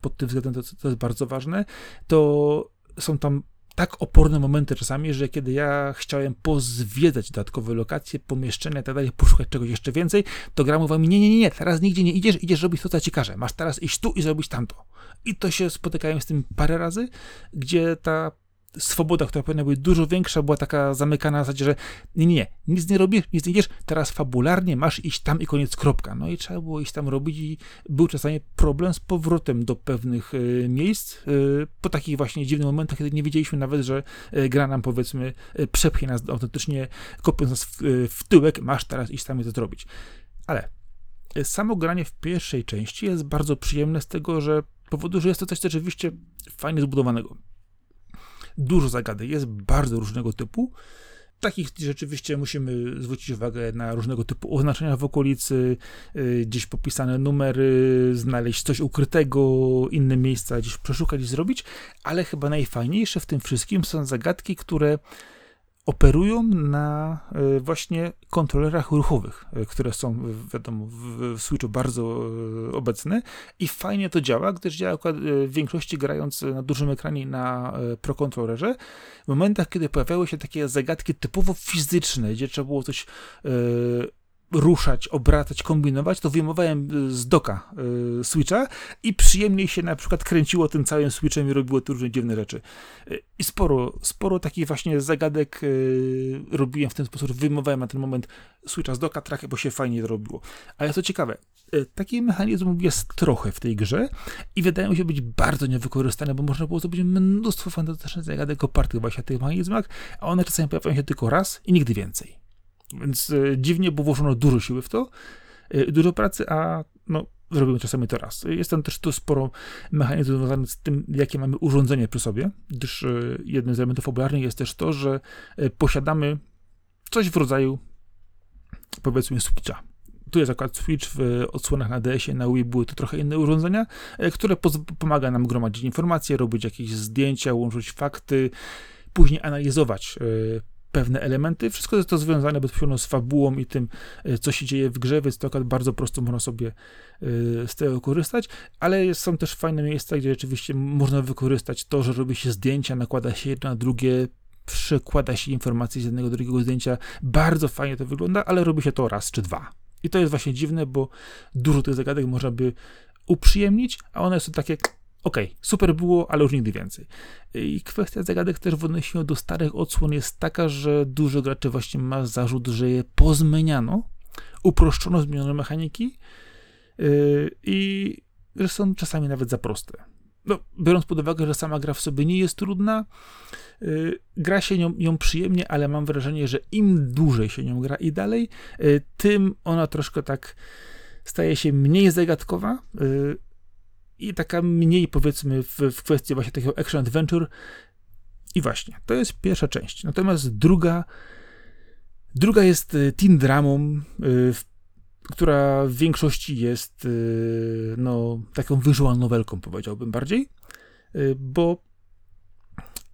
pod tym względem, to, to jest bardzo ważne, to są tam tak oporne momenty czasami, że kiedy ja chciałem pozwiedzać dodatkowe lokacje, pomieszczenia i tak poszukać czegoś jeszcze więcej, to gra mówiła mi, nie, nie, nie, nie, teraz nigdzie nie idziesz, idziesz robić to, co ci każę. Masz teraz iść tu i zrobić tamto. I to się spotykałem z tym parę razy, gdzie ta swoboda, która powinna być dużo większa, była taka zamykana na zasadzie, że nie, nie, nic nie robisz, nic nie idziesz, teraz fabularnie masz iść tam i koniec, kropka. No i trzeba było iść tam robić i był czasami problem z powrotem do pewnych y, miejsc y, po takich właśnie dziwnych momentach, kiedy nie wiedzieliśmy nawet, że y, gra nam powiedzmy przepchnie nas autentycznie, kopiąc nas w, w tyłek, masz teraz iść tam i to zrobić. Ale samo granie w pierwszej części jest bardzo przyjemne z tego, że powodu, że jest to coś rzeczywiście fajnie zbudowanego dużo zagadek, jest bardzo różnego typu. Takich rzeczywiście musimy zwrócić uwagę na różnego typu oznaczenia w okolicy, y, gdzieś popisane numery, znaleźć coś ukrytego, inne miejsca gdzieś przeszukać i zrobić, ale chyba najfajniejsze w tym wszystkim są zagadki, które operują na e, właśnie kontrolerach ruchowych, e, które są, wiadomo, w Switchu bardzo e, obecne i fajnie to działa, gdyż działa w większości grając na dużym ekranie na Pro Controllerze. W momentach, kiedy pojawiały się takie zagadki typowo fizyczne, gdzie trzeba było coś ruszać, obracać, kombinować, to wyjmowałem y, z doka y, Switcha i przyjemniej się na przykład kręciło tym całym Switchem i robiło tu różne dziwne rzeczy. Y, I sporo, sporo takich właśnie zagadek y, robiłem w ten sposób, wyjmowałem na ten moment Switcha z doka, trochę, bo się fajnie robiło. Ale co ciekawe, y, taki mechanizm jest trochę w tej grze i wydaje mi się być bardzo niewykorzystany, bo można było zrobić mnóstwo fantastycznych zagadek opartych właśnie na tych mechanizmach, a one czasami pojawiają się tylko raz i nigdy więcej. Więc e, dziwnie, bo włożono dużo siły w to, e, dużo pracy, a no, zrobimy czasami to raz. Jest tam też tu sporo mechanizmów związanych z tym, jakie mamy urządzenie przy sobie, gdyż e, jednym z elementów fabularnych jest też to, że posiadamy coś w rodzaju powiedzmy Switcha. Tu jest akurat Switch w odsłonach na DS-ie, na Wii były to trochę inne urządzenia, które pomaga nam gromadzić informacje, robić jakieś zdjęcia, łączyć fakty, później analizować pewne elementy. Wszystko jest to związane bezpośrednio z fabułą i tym, e, co się dzieje w grze, więc to bardzo prosto można sobie e, z tego korzystać, ale są też fajne miejsca, gdzie rzeczywiście można wykorzystać to, że robi się zdjęcia, nakłada się jedno na drugie, przekłada się informacje z jednego do drugiego zdjęcia. Bardzo fajnie to wygląda, ale robi się to raz czy dwa. I to jest właśnie dziwne, bo dużo tych zagadek można by uprzyjemnić, a one są takie Okej, okay, super było, ale już nigdy więcej. I kwestia zagadek też w odniesieniu do starych odsłon jest taka, że dużo graczy właśnie ma zarzut, że je pozmieniano, uproszczono, zmieniono mechaniki yy, i że są czasami nawet za proste. No, biorąc pod uwagę, że sama gra w sobie nie jest trudna, yy, gra się nią, ją przyjemnie, ale mam wrażenie, że im dłużej się nią gra i dalej, yy, tym ona troszkę tak staje się mniej zagadkowa, yy, i taka mniej powiedzmy w, w kwestii właśnie takiego action adventure. I właśnie, to jest pierwsza część. Natomiast druga, druga jest y, teen dramą, y, która w większości jest y, no, taką visual nowelką, powiedziałbym bardziej, bo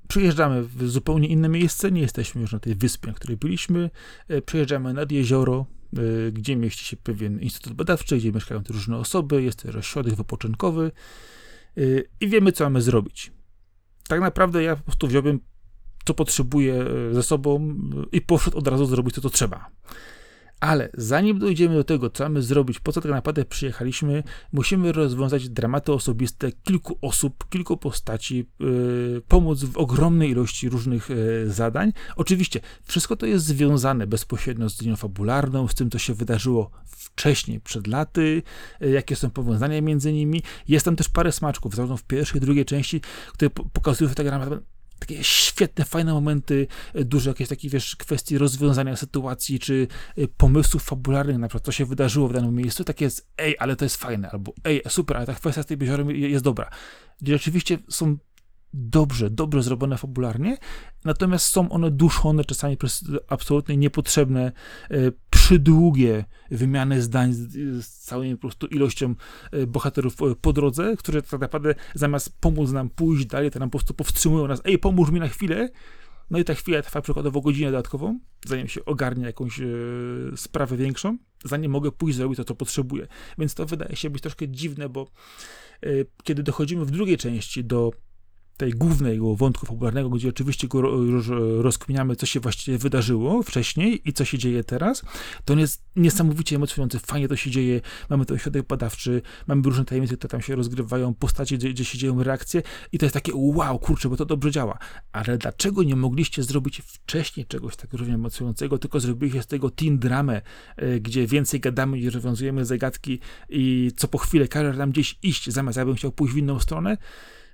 przyjeżdżamy w zupełnie inne miejsce, nie jesteśmy już na tej wyspie, na której byliśmy, przyjeżdżamy nad jezioro, Y, gdzie mieści się pewien instytut badawczy, gdzie mieszkają te różne osoby, jest też ośrodek wypoczynkowy y, i wiemy, co mamy zrobić. Tak naprawdę ja po prostu wziąłem, co potrzebuję y, ze sobą i poszedł od razu zrobić to, co trzeba. Ale zanim dojdziemy do tego, co mamy zrobić, po co tak naprawdę przyjechaliśmy, musimy rozwiązać dramaty osobiste kilku osób, kilku postaci, yy, pomóc w ogromnej ilości różnych yy, zadań. Oczywiście, wszystko to jest związane bezpośrednio z linią fabularną, z tym, co się wydarzyło wcześniej, przed laty, yy, jakie są powiązania między nimi. Jest tam też parę smaczków, zarówno w pierwszej drugiej części, które pokazują, że ta gra takie świetne, fajne momenty, e, dużo jakieś takie, wiesz, kwestii rozwiązania sytuacji, czy e, pomysłów fabularnych, na przykład, co się wydarzyło w danym miejscu, takie jest, ej, ale to jest fajne, albo ej, super, ale ta kwestia z tej jeziorem jest dobra. Gdzie rzeczywiście są dobrze, dobrze zrobione fabularnie, natomiast są one duszone czasami przez absolutnie niepotrzebne, e, przydługie wymiany zdań z, z całą po prostu ilością e, bohaterów e, po drodze, które tak naprawdę zamiast pomóc nam pójść dalej, to nam po prostu powstrzymują nas, ej, pomóż mi na chwilę, no i ta chwila trwa przykładowo godzinę dodatkową, zanim się ogarnie jakąś e, sprawę większą, zanim mogę pójść zrobić to, co potrzebuję. Więc to wydaje się być troszkę dziwne, bo e, kiedy dochodzimy w drugiej części do tej głównego wątku fabularnego, gdzie oczywiście go rozkminiamy, co się właściwie wydarzyło wcześniej i co się dzieje teraz, to on jest niesamowicie emocjonujący, fajnie to się dzieje, mamy ten świadek badawczy, mamy różne tajemnice, które tam się rozgrywają, postacie, gdzie, gdzie się dzieją reakcje i to jest takie wow, kurczę, bo to dobrze działa. Ale dlaczego nie mogliście zrobić wcześniej czegoś tak równie emocjonującego, tylko zrobiliście z tego teen dramę, e, gdzie więcej gadamy i rozwiązujemy zagadki i co po chwilę każe nam gdzieś iść, zamiast ja bym chciał pójść w inną stronę,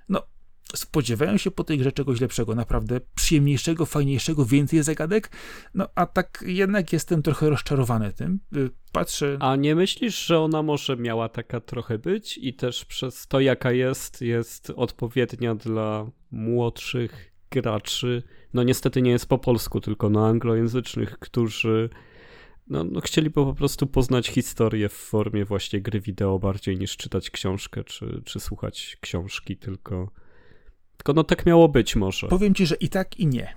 no spodziewają się po tej grze czegoś lepszego, naprawdę przyjemniejszego, fajniejszego, więcej zagadek, no a tak jednak jestem trochę rozczarowany tym. Y, patrzę... A nie myślisz, że ona może miała taka trochę być? I też przez to, jaka jest, jest odpowiednia dla młodszych graczy, no niestety nie jest po polsku, tylko na anglojęzycznych, którzy no, no chcieliby po prostu poznać historię w formie właśnie gry wideo bardziej niż czytać książkę czy, czy słuchać książki, tylko no tak miało być może. Powiem ci, że i tak i nie.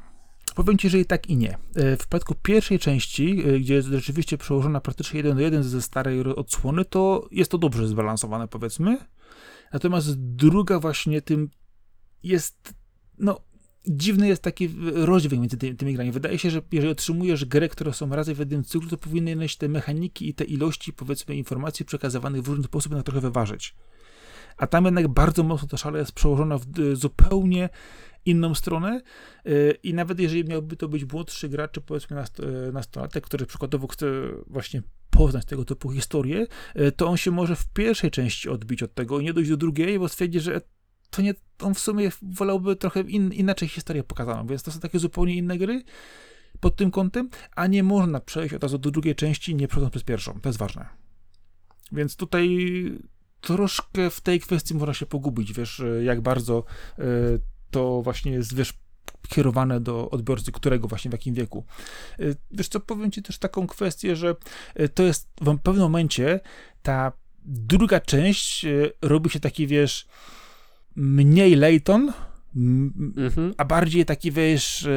Powiem ci, że i tak i nie. E, w przypadku pierwszej części, e, gdzie jest rzeczywiście przełożona praktycznie jeden do jeden ze starej odsłony, to jest to dobrze zbalansowane, powiedzmy. Natomiast druga właśnie tym jest, no, dziwny jest taki rozdźwięk między tymi, tymi grami. Wydaje się, że jeżeli otrzymujesz grę, które są razem w jednym cyklu, to powinny te mechaniki i te ilości, powiedzmy, informacji przekazywanych w różny sposób na trochę wyważyć a tam jednak bardzo mocno ta szala jest przełożona w y, zupełnie inną stronę y, i nawet jeżeli miałby to być młodszy gracz, czy powiedzmy y, nastolatek, który przykładowo chce właśnie poznać tego typu historię, to on się może w pierwszej części odbić od tego i nie dojść do drugiej, bo stwierdzi, że to nie, on w sumie wolałby trochę in, inaczej historię pokazaną, więc to są takie zupełnie inne gry pod tym kątem, a nie można przejść od razu do drugiej części, nie przechodząc przez pierwszą. To jest ważne. Więc tutaj troszkę w tej kwestii można się pogubić, wiesz, jak bardzo e, to właśnie jest, wiesz, kierowane do odbiorcy, którego właśnie w jakim wieku. E, wiesz co, powiem ci też taką kwestię, że e, to jest w pewnym momencie ta druga część robi się taki, wiesz, mniej Layton, mhm. a bardziej taki, wiesz,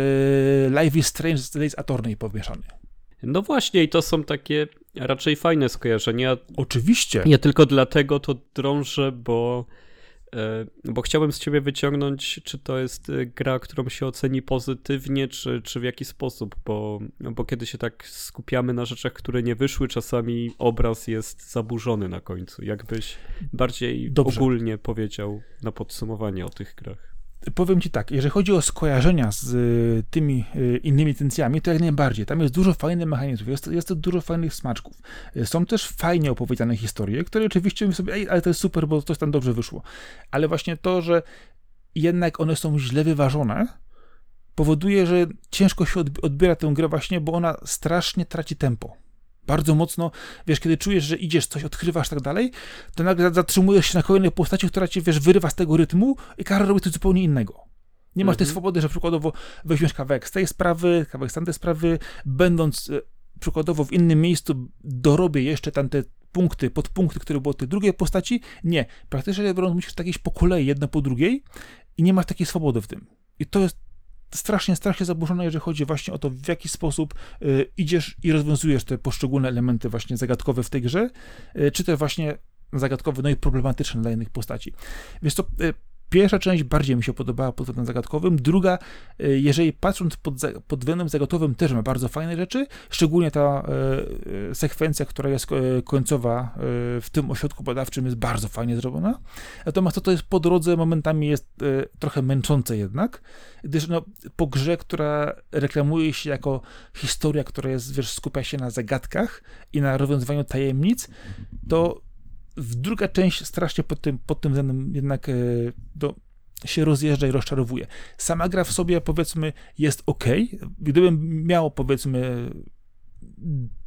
Life is Strange z Days Attorney pomieszany. No właśnie, i to są takie raczej fajne skojarzenia. Oczywiście. Nie tylko dlatego to drążę, bo, e, bo chciałbym z ciebie wyciągnąć, czy to jest e, gra, którą się oceni pozytywnie, czy, czy w jaki sposób, bo, bo kiedy się tak skupiamy na rzeczach, które nie wyszły, czasami obraz jest zaburzony na końcu. Jakbyś bardziej Dobrze. ogólnie powiedział na podsumowanie o tych grach powiem ci tak, jeżeli chodzi o skojarzenia z y, tymi y, innymi licencjami, to jak najbardziej. Tam jest dużo fajnych mechanizmów, jest, jest dużo fajnych smaczków. Y, są też fajnie opowiedziane historie, które oczywiście sobie, ej, ale to jest super, bo coś tam dobrze wyszło. Ale właśnie to, że jednak one są źle wyważone, powoduje, że ciężko się odbiera tę grę właśnie, bo ona strasznie traci tempo bardzo mocno, wiesz, kiedy czujesz, że idziesz, coś odkrywasz, tak dalej, to nagle zatrzymujesz się na kolejnej postaci, która cię, wiesz, wyrywa z tego rytmu i każe robić coś zupełnie innego. Nie masz tej mhm. swobody, że przykładowo weźmiesz kawałek z tej sprawy, kawałek z tamtej sprawy, będąc e, przykładowo w innym miejscu, dorobię jeszcze tamte punkty, podpunkty, które były od tej drugiej postaci. Nie. Praktycznie biorąc, musisz tak iść po kolei, jedno po drugiej i nie masz takiej swobody w tym. I to jest strasznie, strasznie zaburzone, jeżeli chodzi właśnie o to, w jaki sposób y, idziesz i rozwiązujesz te poszczególne elementy właśnie zagadkowe w tej grze, y, czy też właśnie zagadkowe, no i problematyczne dla innych postaci. Więc to y, Pierwsza część bardziej mi się podobała pod względem zagadkowym. Druga, y, jeżeli patrząc pod, pod względem zagadkowym, też ma bardzo fajne rzeczy. Szczególnie ta e, sekwencja, która jest końcowa w tym ośrodku badawczym, jest bardzo fajnie zrobiona. Natomiast to, to jest po drodze, momentami jest e, trochę męczące jednak, gdyż no, po grze, która reklamuje się jako historia, która jest, wiesz, skupia się na zagadkach i na rozwiązywaniu tajemnic, to w druga część strasznie pod tym, pod tym względem jednak e, do, się rozjeżdża i rozczarowuje. Sama gra w sobie, powiedzmy, jest ok. Gdybym miał, powiedzmy,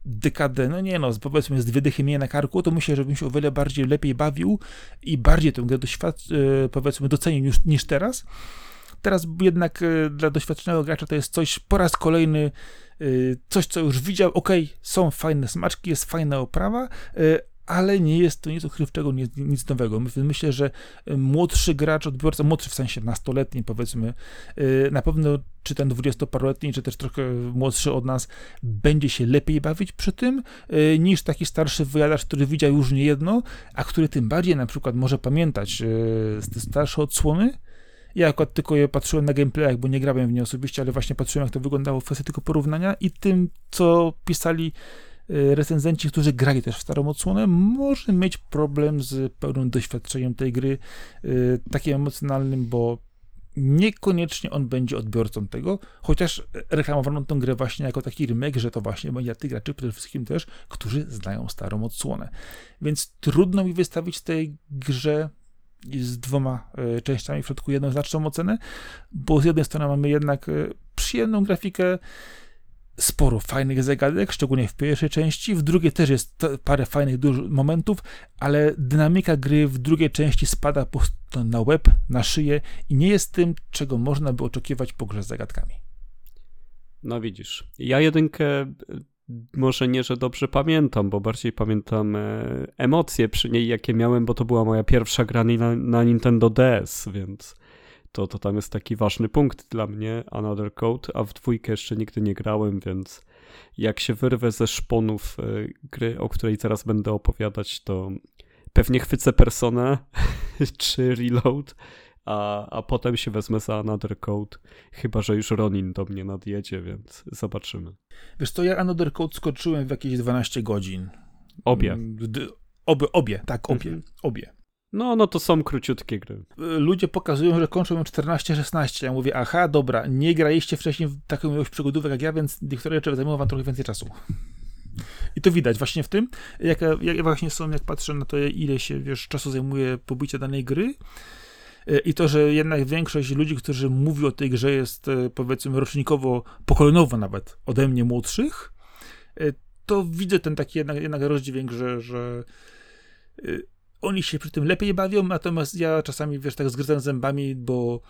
dekadę, no nie no, powiedzmy z dwie mniej na karku, to myślę, że bym się o wiele bardziej lepiej bawił i bardziej tę grę e, powiedzmy docenił niż, niż teraz. Teraz jednak e, dla doświadczonego gracza to jest coś po raz kolejny, coś co już widział, ok, są fajne smaczki, jest fajna oprawa, ale nie jest to nic ukrywczego, nic, nic nowego. Myślę, że młodszy gracz, odbiorca, młodszy w sensie nastoletni powiedzmy, na pewno czy ten dwudziestoparoletni, czy też trochę młodszy od nas, będzie się lepiej bawić przy tym, niż taki starszy wyjadacz, który widział już nie jedno, a który tym bardziej na przykład może pamiętać te starsze odsłony, ja akurat tylko je patrzyłem na gameplayach, bo nie grałem w nie osobiście, ale właśnie patrzyłem, jak to wyglądało w kwestii tylko porównania i tym, co pisali recenzenci, którzy grali też w starą odsłonę, może mieć problem z pełnym doświadczeniem tej gry, yy, takim emocjonalnym, bo niekoniecznie on będzie odbiorcą tego, chociaż reklamowano tę grę właśnie jako taki remake, że to właśnie będzie tych graczy przede wszystkim też, którzy znają starą odsłonę. Więc trudno mi wystawić tej grze z dwoma e, częściami, w środku jednoznaczną ocenę, bo z jednej strony mamy jednak przyjemną grafikę, sporo fajnych zagadek, szczególnie w pierwszej części, w drugiej też jest parę fajnych momentów, ale dynamika gry w drugiej części spada po na łeb, na szyję i nie jest tym, czego można by oczekiwać po grze z zagadkami. No widzisz, ja jedynkę może nie, że dobrze pamiętam, bo bardziej pamiętam e, emocje przy niej, jakie miałem, bo to była moja pierwsza gra na, na Nintendo DS, więc to, to tam jest taki ważny punkt dla mnie, Another Code, a w dwójkę jeszcze nigdy nie grałem, więc jak się wyrwę ze szponów e, gry, o której teraz będę opowiadać, to pewnie chwycę Personę czy Reload, a, a potem się wezmę za Another Code, chyba że już Ronin do mnie nadjedzie, więc zobaczymy. Wiesz to ja Another Code skoczyłem w jakieś 12 godzin. Obie. Mm, obie, obie tak, obie, mhm. obie. No, no to są króciutkie gry. Y, ludzie pokazują, że kończą ją 14-16. Ja mówię, aha, dobra, nie graliście wcześniej w taką ilość przygodówek jak ja, więc niektóre rzeczy zajmują wam trochę więcej czasu. I to widać właśnie w tym, jak, jak właśnie są, jak patrzę na to, ile się, wiesz, czasu zajmuje pobycie danej gry, i to, że jednak większość ludzi, którzy mówi o tej grze jest e, powiedzmy rocznikowo, pokoleniowo nawet ode mnie młodszych, to widzę ten taki jednak, jednak rozdźwięk, że, że oni się przy tym lepiej bawią, natomiast ja czasami, wiesz, tak zgryzam zębami, bo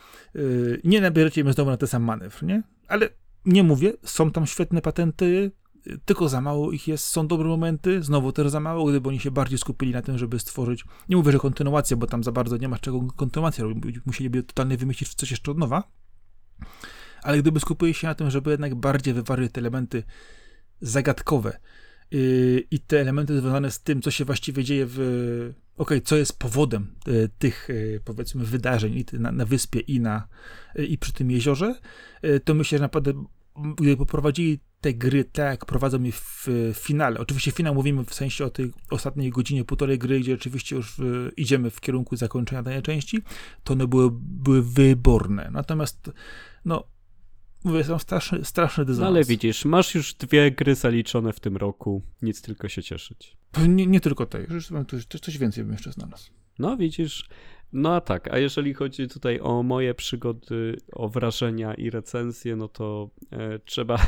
nie nabierzecie mnie znowu na ten sam manewr, nie? Ale nie mówię, są tam świetne patenty, tylko za mało ich jest, są dobre momenty, znowu też za mało, gdyby oni się bardziej skupili na tym, żeby stworzyć, nie mówię, że kontynuację, bo tam za bardzo nie ma czego kontynuację robić, musieliby totalnie wymyślić coś jeszcze od nowa, ale gdyby skupili się na tym, żeby jednak bardziej wyważyć te elementy zagadkowe yy, i te elementy związane z tym, co się właściwie dzieje w, ok, co jest powodem yy, tych, yy, powiedzmy, wydarzeń na, na wyspie i na, yy, i przy tym jeziorze, to myślę, że naprawdę gdyby poprowadzili te gry tak, jak prowadzą je w finale. Oczywiście finał mówimy w sensie o tej ostatniej godzinie, półtorej gry, gdzie oczywiście już idziemy w kierunku zakończenia danej części, to one były, były wyborne. Natomiast, no, mówię, są straszny, straszny dysonans. No ale widzisz, masz już dwie gry zaliczone w tym roku, nic tylko się cieszyć. Nie, nie tylko te, już coś, coś więcej bym jeszcze znalazł. No widzisz, no a tak, a jeżeli chodzi tutaj o moje przygody, o wrażenia i recenzje, no to e, trzeba,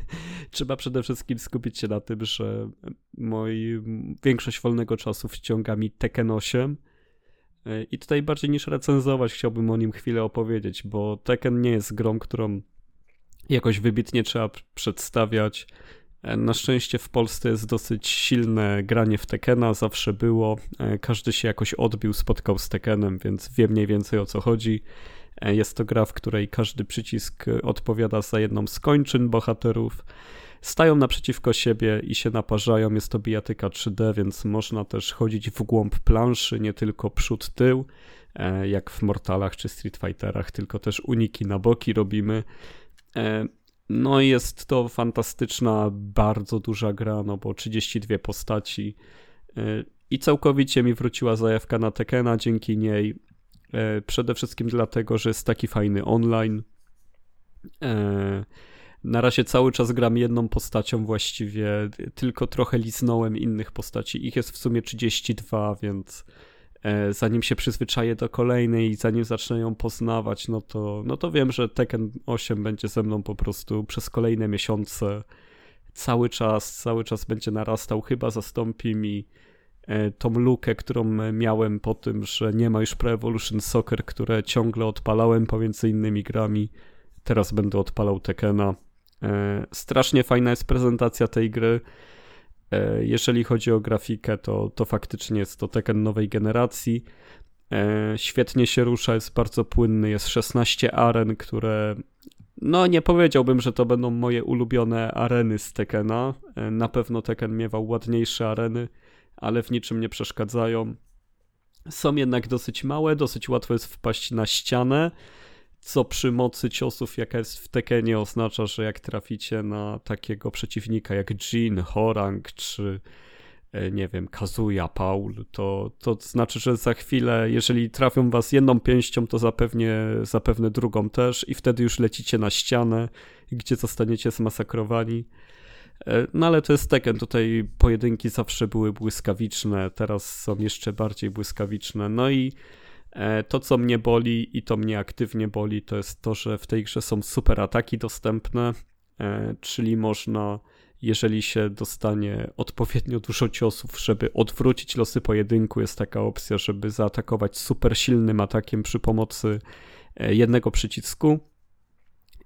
trzeba przede wszystkim skupić się na tym, że moi, większość wolnego czasu wciąga mi Tekken 8 e, i tutaj bardziej niż recenzować chciałbym o nim chwilę opowiedzieć, bo Tekken nie jest grą, którą jakoś wybitnie trzeba przedstawiać. E, na szczęście w Polsce jest dosyć silne granie w Tekena, zawsze było. E, każdy się jakoś odbił, spotkał z Tekenem, więc wie mniej więcej o co chodzi. E, jest to gra, w której każdy przycisk odpowiada za jedną z kończyn bohaterów. Stają naprzeciwko siebie i się naparzają. Jest to bijatyka 3D, więc można też chodzić w głąb planszy, nie tylko przód, tył, jak w Mortalach czy Street Fighterach, tylko też uniki na boki robimy. No jest to fantastyczna, bardzo duża gra, no bo 32 postaci y, i całkowicie mi wróciła zajawka na Tekena dzięki niej. Y, przede wszystkim dlatego, że jest taki fajny online. Na razie cały czas gram jedną postacią właściwie, tylko trochę liznąłem innych postaci. Ich jest w sumie 32, więc E, zanim się przyzwyczaję do kolejnej i zanim zacznę ją poznawać, no to, no to wiem, że Tekken 8 będzie ze mną po prostu przez kolejne miesiące cały czas, cały czas będzie narastał. Chyba zastąpi mi e, tą lukę, którą miałem po tym, że nie ma już Pro Evolution Soccer, które ciągle odpalałem pomiędzy innymi grami. Teraz będę odpalał Tekena. E, strasznie fajna jest prezentacja tej gry. E, jeżeli chodzi o grafikę, to, to faktycznie jest to Tekken nowej generacji. Świetnie się rusza, jest bardzo płynny, jest 16 aren, które no, nie powiedziałbym, że to będą moje ulubione areny z Tekena. E, na pewno Tekken miewał ładniejsze areny, ale w niczym nie przeszkadzają. Są jednak dosyć małe, dosyć łatwo jest wpaść na ścianę, co przy mocy ciosów, jaka jest w Tekenie, oznacza, że jak traficie na takiego przeciwnika jak Jin, Horang czy E, nie wiem, Kazuya, Paul, to, to znaczy, że za chwilę, jeżeli trafią was jedną pięścią, to zapewne, zapewne drugą też i wtedy już lecicie na ścianę, gdzie zostaniecie zmasakrowani. E, no ale to jest Tekken, tutaj pojedynki zawsze były błyskawiczne, teraz są jeszcze bardziej błyskawiczne. No i to, co mnie boli i to mnie aktywnie boli, to jest to, że w tej grze są super ataki dostępne, czyli można jeżeli się dostanie odpowiednio dużo ciosów, żeby odwrócić losy pojedynku, jest taka opcja, żeby zaatakować super silnym atakiem przy pomocy e, jednego przycisku.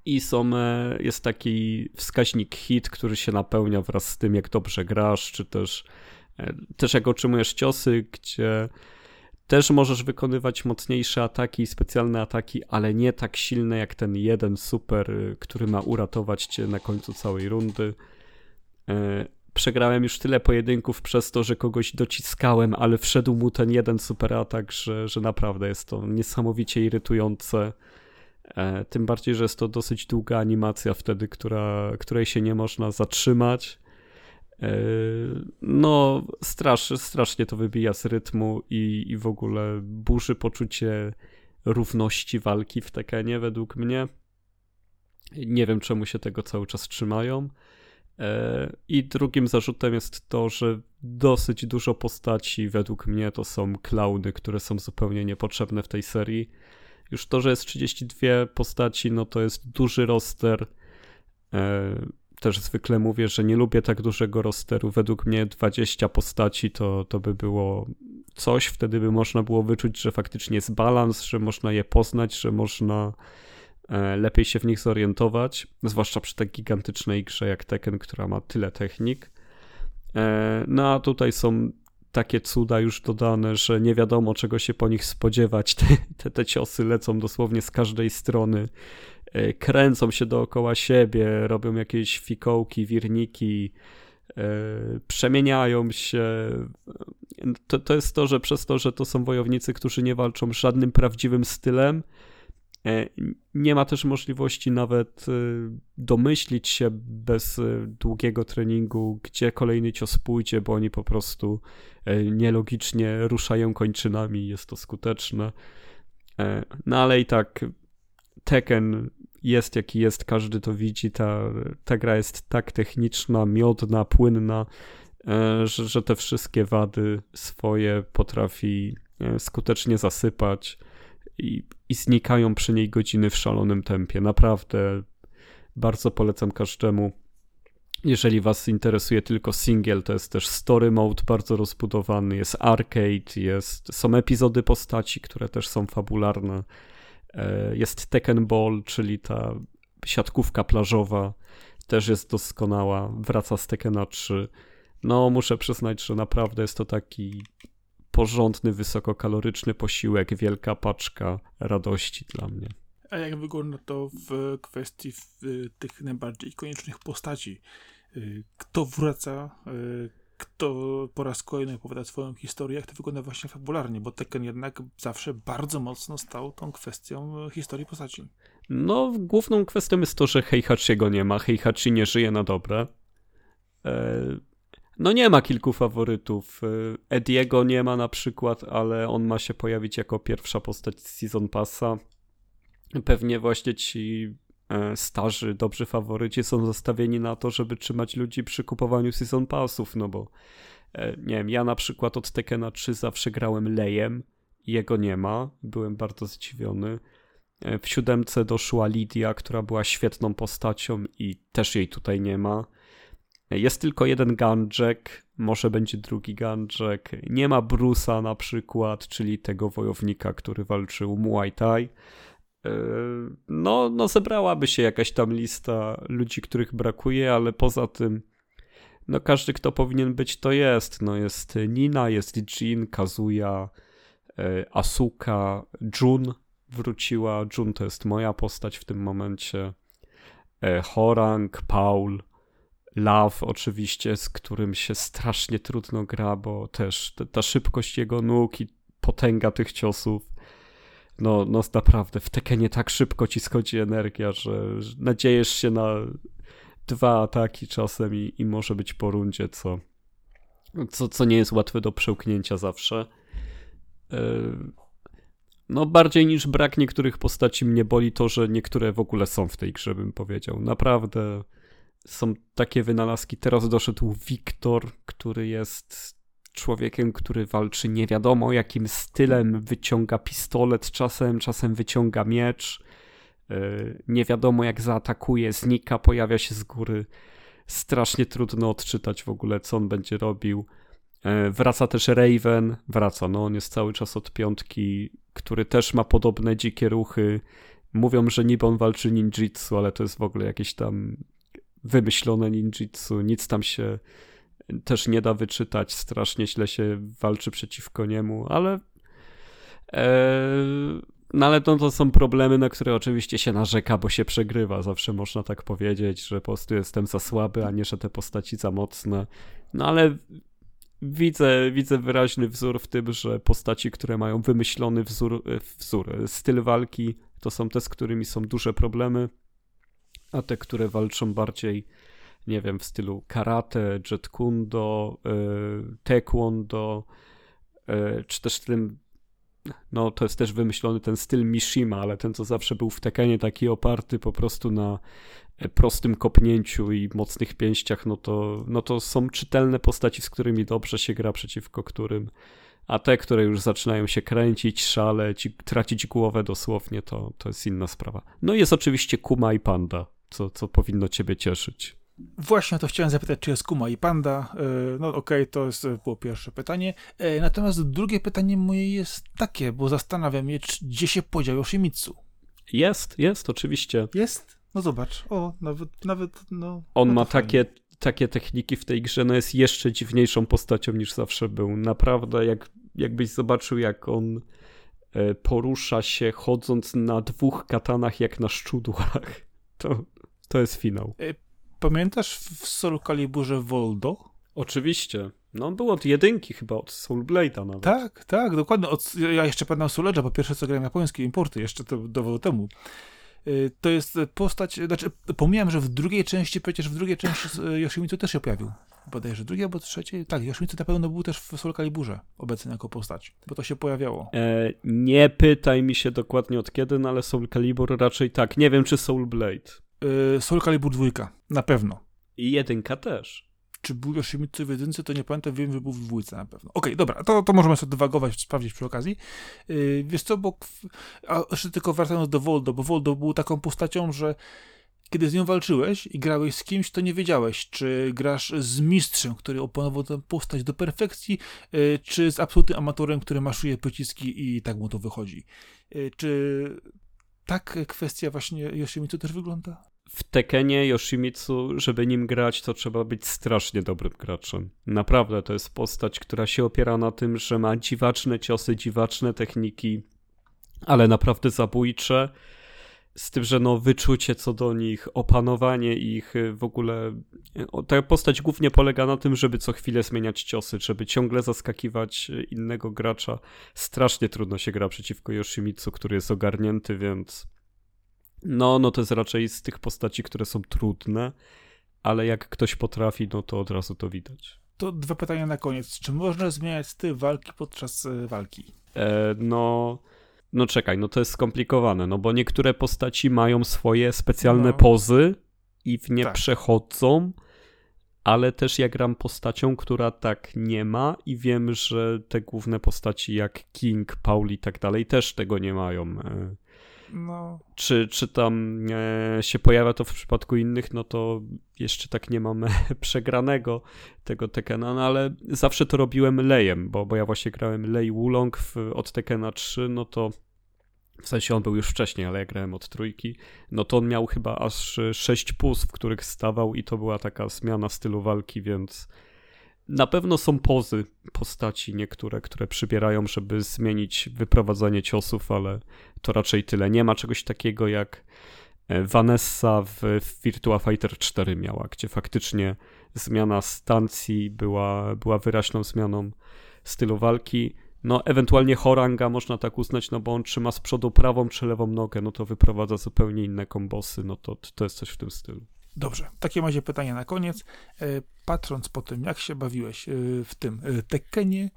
I są, e, jest taki wskaźnik hit, który się napełnia wraz z tym, jak dobrze grasz, czy też, e, też jak otrzymujesz ciosy, gdzie też możesz wykonywać mocniejsze ataki specjalne ataki, ale nie tak silne jak ten jeden super, który ma uratować cię na końcu całej rundy. E, przegrałem już tyle pojedynków przez to, że kogoś dociskałem, ale wszedł mu ten jeden super atak, że, że naprawdę jest to niesamowicie irytujące. E, tym bardziej, że jest to dosyć długa animacja wtedy, która, której się nie można zatrzymać. E, no, strasz, strasznie to wybija z rytmu i, i w ogóle burzy poczucie równości walki w Tekenie według mnie. Nie wiem, czemu się tego cały czas trzymają. E, I drugim zarzutem jest to, że dosyć dużo postaci według mnie to są klauny, które są zupełnie niepotrzebne w tej serii. Już to, że jest 32 postaci, no to jest duży roster. Też zwykle mówię, że nie lubię tak dużego rosteru. Według mnie 20 postaci to, to by było coś, wtedy by można było wyczuć, że faktycznie jest balans, że można je poznać, że można E, lepiej się w nich zorientować, zwłaszcza przy tak gigantycznej grze jak Tekken, która ma tyle technik. E, no a tutaj są takie cuda już dodane, że nie wiadomo czego się po nich spodziewać. Te, te, te ciosy lecą dosłownie z każdej strony, kręcą się dookoła siebie, robią jakieś fikołki, wirniki, przemieniają się. To, to jest to, że przez to, że to są wojownicy, którzy nie walczą żadnym prawdziwym stylem, E, nie ma też możliwości nawet e, domyślić się bez e, długiego treningu, gdzie kolejny cios pójdzie, bo oni po prostu nielogicznie ruszają kończynami, jest to skuteczne. No ale i tak Tekken jest jaki jest, każdy to widzi, ta, ta gra jest tak techniczna, miodna, płynna, że, że te wszystkie wady swoje potrafi skutecznie zasypać i, i znikają przy niej godziny w szalonym tempie. Naprawdę bardzo polecam każdemu. Jeżeli Was interesuje tylko single, to jest też story mode bardzo rozbudowany, jest arcade, jest, są epizody postaci, które też są fabularne. E, jest Tekken Ball, czyli ta siatkówka plażowa, też jest doskonała, wraca z Tekkena 3. No, muszę przyznać, że naprawdę jest to taki porządny, wysokokaloryczny posiłek, wielka paczka radości dla mnie. A jak wygląda to w kwestii tych najbardziej koniecznych postaci? Y, kto wraca, y, kto po raz kolejny opowiada swoją historię, jak to wygląda właśnie fabularnie, bo Tekken jednak zawsze bardzo mocno stał tą kwestią historii postaci. No, główną kwestią jest to, że Heihachiego nie ma, Heihachi nie żyje na dobre. E, no nie ma kilku faworytów. Y, Ediego nie ma na przykład, ale on ma się pojawić jako pierwsza postać z Season Passa. Pewnie właśnie ci e, starzy, dobrzy faworyci są zastawieni na to, żeby trzymać ludzi przy kupowaniu Season Passów, no bo e, nie wiem, ja na przykład od Tekena 3 zawsze grałem Lejem, jego nie ma, byłem bardzo zdziwiony. E, w siódemce doszła Lidia, która była świetną postacią i też jej tutaj nie ma. Jest tylko jeden Gunjack, może będzie drugi Gunjack. Nie ma Brusa na przykład, czyli tego wojownika, który walczył Muay Thai. No, no zebrałaby się jakaś tam lista ludzi, których brakuje, ale poza tym no każdy, kto powinien być, to jest. No jest Nina, jest Jin, Kazuya, e, Asuka, Jun wróciła. Jun to jest moja postać w tym momencie. E, Horang, Paul, Love oczywiście, z którym się strasznie trudno gra, bo też ta szybkość jego nóg i potęga tych ciosów no, no naprawdę w Tekenie tak szybko ci schodzi energia, że, że nadziejesz się na dwa ataki czasem i, i może być po rundzie, co, co, co nie jest łatwe do przełknięcia zawsze. E, no, bardziej niż brak niektórych postaci mnie boli to, że niektóre w ogóle są w tej grze, bym powiedział. Naprawdę są takie wynalazki. Teraz doszedł Wiktor, który jest człowiekiem, który walczy nie wiadomo jakim stylem, wyciąga pistolet czasem, czasem wyciąga miecz. E, nie wiadomo jak zaatakuje, znika, pojawia się z góry. Strasznie trudno odczytać w ogóle, co on będzie robił. E, wraca też Raven, wraca, no on jest cały czas od piątki, który też ma podobne dzikie ruchy. Mówią, że niby on walczy ninjitsu, ale to jest w ogóle jakieś tam wymyślone ninjitsu, nic tam się też nie da wyczytać, strasznie źle się walczy przeciwko niemu, ale e, no ale to, to są problemy, na które oczywiście się narzeka, bo się przegrywa. Zawsze można tak powiedzieć, że po prostu jestem za słaby, a nie, że te postaci za mocne. No ale widzę, widzę wyraźny wzór w tym, że postaci, które mają wymyślony wzór, wzór, styl walki, to są te, z którymi są duże problemy, a te, które walczą bardziej, nie wiem, w stylu karate, jetkundo, yy, taekwondo, yy, czy też tym no to jest też wymyślony ten styl Mishima, ale ten, co zawsze był w Tekenie taki oparty po prostu na e, prostym kopnięciu i mocnych pięściach, no to, no to są czytelne postaci, z którymi dobrze się gra, przeciwko którym a te, które już zaczynają się kręcić, szaleć tracić głowę dosłownie, to, to jest inna sprawa. No i jest oczywiście Kuma i Panda, co, co powinno ciebie cieszyć. Właśnie to chciałem zapytać, czy jest Kuma i Panda. E, no okej, okay, to jest, e, było pierwsze pytanie. E, natomiast drugie pytanie moje jest takie, bo zastanawiam się, gdzie się podział Yoshimitsu. Jest, jest, oczywiście. Jest? No zobacz, o, nawet, nawet, no... On no ma takie, takie techniki w tej grze, no jest jeszcze dziwniejszą postacią niż zawsze był. Naprawdę, jak, jakbyś zobaczył, jak on porusza się chodząc na dwóch katanach jak na szczudłach, to, to jest finał. Pamiętasz w Soul Caliburze Voldo? Oczywiście. No on był od jedynki chyba, od Soul Blade'a nawet. Tak, tak, dokładnie. Od, ja jeszcze pamiętam Soul Edge'a, bo pierwsze co grałem japońskie importy, jeszcze to dowód temu. Y, to jest postać, znaczy pomijam, że w drugiej części, przecież w drugiej części Yoshimitsu też się pojawił. Bodajże drugiej albo trzeciej. Tak, Yoshimitsu na pewno był też w Soul Caliburze obecny jako postać, bo to się pojawiało. E, nie pytaj mi się dokładnie od kiedy, no ale Soul Calibur raczej tak. Nie wiem, czy Soul Blade. Yy, Soul Calibur 2, na pewno. I jedynka też. Czy był Yoshimitsu w jedynce, to nie pamiętam, wiem, że był w dwójce na pewno. Okej, okay, dobra, to, to możemy sobie dywagować, sprawdzić przy okazji. Yy, wiesz co, bo a jeszcze tylko wracając do Voldo, bo Voldo był taką postacią, że kiedy z nią walczyłeś i grałeś z kimś, to nie wiedziałeś, czy grasz z mistrzem, który opanował tę postać do perfekcji, yy, czy z absolutnym amatorem, który maszuje pociski i tak mu to wychodzi. Yy, czy tak kwestia właśnie Yoshimitsu też wygląda? W Tekenie Yoshimitsu, żeby nim grać, to trzeba być strasznie dobrym graczem. Naprawdę, to jest postać, która się opiera na tym, że ma dziwaczne ciosy, dziwaczne techniki, ale naprawdę zabójcze. Z tym, że no wyczucie co do nich, opanowanie ich, w ogóle ta postać głównie polega na tym, żeby co chwilę zmieniać ciosy, żeby ciągle zaskakiwać innego gracza. Strasznie trudno się gra przeciwko Yoshimitsu, który jest ogarnięty, więc no, no to jest raczej z tych postaci, które są trudne, ale jak ktoś potrafi, no to od razu to widać. To dwa pytania na koniec. Czy można zmieniać styl walki podczas e, walki? E, no, no czekaj, no to jest skomplikowane, no bo niektóre postaci mają swoje specjalne no. pozy i w nie tak. przechodzą, ale też ja gram postacią, która tak nie ma i wiem, że te główne postaci jak King, Paul i tak dalej też tego nie mają. E, No. Czy, czy tam e, się pojawia to w przypadku innych, no to jeszcze tak nie mamy przegranego tego Tekena, no ale zawsze to robiłem lejem, bo, bo ja właśnie grałem lej Wulong w, od Tekena 3, no to w sensie on był już wcześniej, ale ja grałem od trójki, no to on miał chyba aż sześć pus, w których stawał i to była taka zmiana stylu walki, więc na pewno są pozy postaci niektóre, które przybierają, żeby zmienić wyprowadzanie ciosów, ale to raczej tyle. Nie ma czegoś takiego jak e, Vanessa w, w Virtua Fighter 4 miała, gdzie faktycznie zmiana stacji była, była wyraźną zmianą stylu walki. No, ewentualnie Horanga można tak uznać, no bo on trzyma z przodu prawą czy lewą nogę, no to wyprowadza zupełnie inne kombosy, no to, to jest coś w tym stylu. Dobrze, takie macie pytanie na koniec. E, patrząc po tym, jak się bawiłeś e, w tym e, Tekkenie,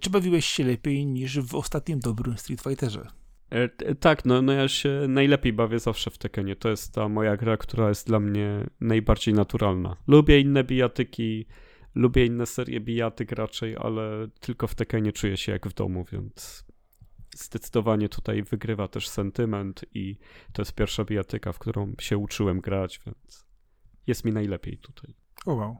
czy bawiłeś się lepiej niż w ostatnim dobrym Street Fighterze? Tak, no, no ja się najlepiej bawię zawsze w Tekkenie. To jest ta moja gra, która jest dla mnie najbardziej naturalna. Lubię inne bijatyki, lubię inne serie bijatyk raczej, ale tylko w Tekkenie czuję się jak w domu, więc zdecydowanie tutaj wygrywa też sentyment i to jest pierwsza bijatyka, w którą się uczyłem grać, więc jest mi najlepiej tutaj. O wow.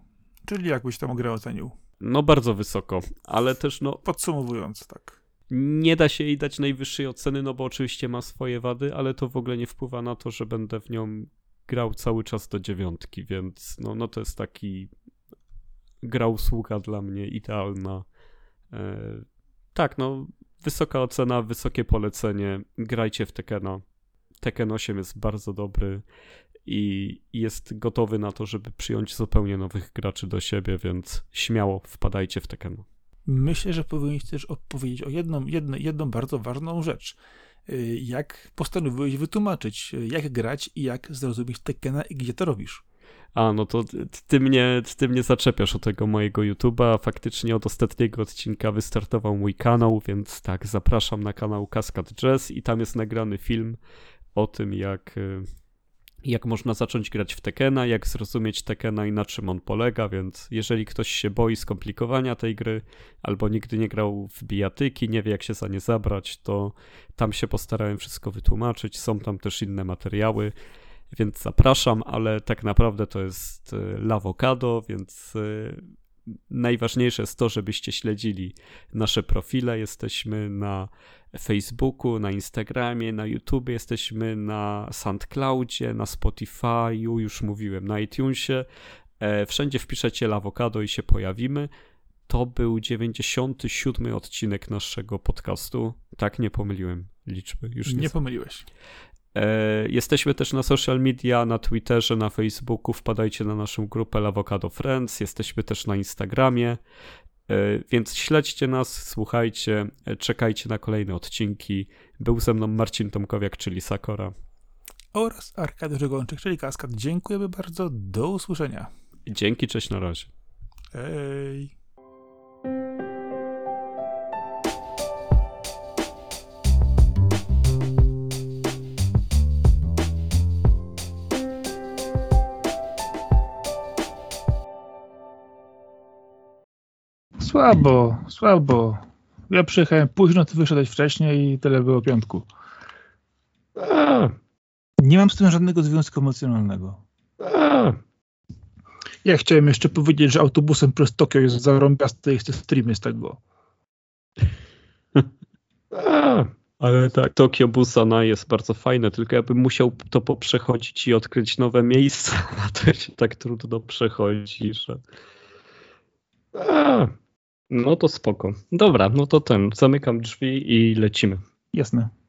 Czyli jakbyś tam grę ocenił? No bardzo wysoko, ale też no... Podsumowując, tak. Nie da się jej dać najwyższej oceny, no bo oczywiście ma swoje wady, ale to w ogóle nie wpływa na to, że będę w nią grał cały czas do dziewiątki, więc no, no to jest taki gra usługa dla mnie idealna. E, tak, no wysoka ocena, wysokie polecenie. Grajcie w Tekena. Tekken 8 jest bardzo dobry i jest gotowy na to, żeby przyjąć zupełnie nowych graczy do siebie, więc śmiało wpadajcie w Tekken. Myślę, że powinieneś też odpowiedzieć o jedną, jedną, jedną bardzo ważną rzecz. Y, jak postanowiłeś wytłumaczyć, jak grać i jak zrozumieć Tekkena i gdzie to robisz? A, no to ty mnie, ty mnie zaczepiasz o tego mojego YouTube'a. Faktycznie od ostatniego odcinka wystartował mój kanał, więc tak, zapraszam na kanał Cascade Jazz i tam jest nagrany film o tym, jak, y, jak można zacząć grać w Tekena, jak zrozumieć Tekena i na czym on polega, więc jeżeli ktoś się boi skomplikowania tej gry, albo nigdy nie grał w bijatyki, nie wie jak się za nie zabrać, to tam się postarałem wszystko wytłumaczyć. Są tam też inne materiały więc zapraszam, ale tak naprawdę to jest e, Lawokado, więc e, najważniejsze jest to, żebyście śledzili nasze profile. Jesteśmy na Facebooku, na Instagramie, na YouTube, jesteśmy na SoundCloudzie, na Spotify'u, już mówiłem, na iTunesie. E, wszędzie wpiszecie Lawokado i się pojawimy. To był 97 odcinek naszego podcastu. Tak, nie pomyliłem liczby. Już nie, nie pomyliłeś. E, jesteśmy też na social media, na Twitterze, na Facebooku. Wpadajcie na naszą grupę Avocado Friends. Jesteśmy też na Instagramie. E, więc śledźcie nas, słuchajcie, e, czekajcie na kolejne odcinki. Był ze mną Marcin Tomkowiak, czyli Sakora. Oraz Arkadiusz Gołączyk, czyli Kaskad. Dziękujemy bardzo. Do usłyszenia. Dzięki, cześć na razie. Hej. Słabo, słabo. Ja przyjechałem późno, ty wyszedłeś wcześniej i tyle było piątku. A. Nie mam z tym żadnego związku emocjonalnego. A. Ja chciałem jeszcze powiedzieć, że autobusem przez Tokio jest zarąbiasty i chcę streamy z tego. A. Ale tak, Tokio Busana jest bardzo fajne, tylko ja bym musiał to poprzechodzić i odkryć nowe miejsca, a to się tak trudno przechodzi, że... No to spoko. Dobra, no to ten, zamykam drzwi i lecimy. Jasne.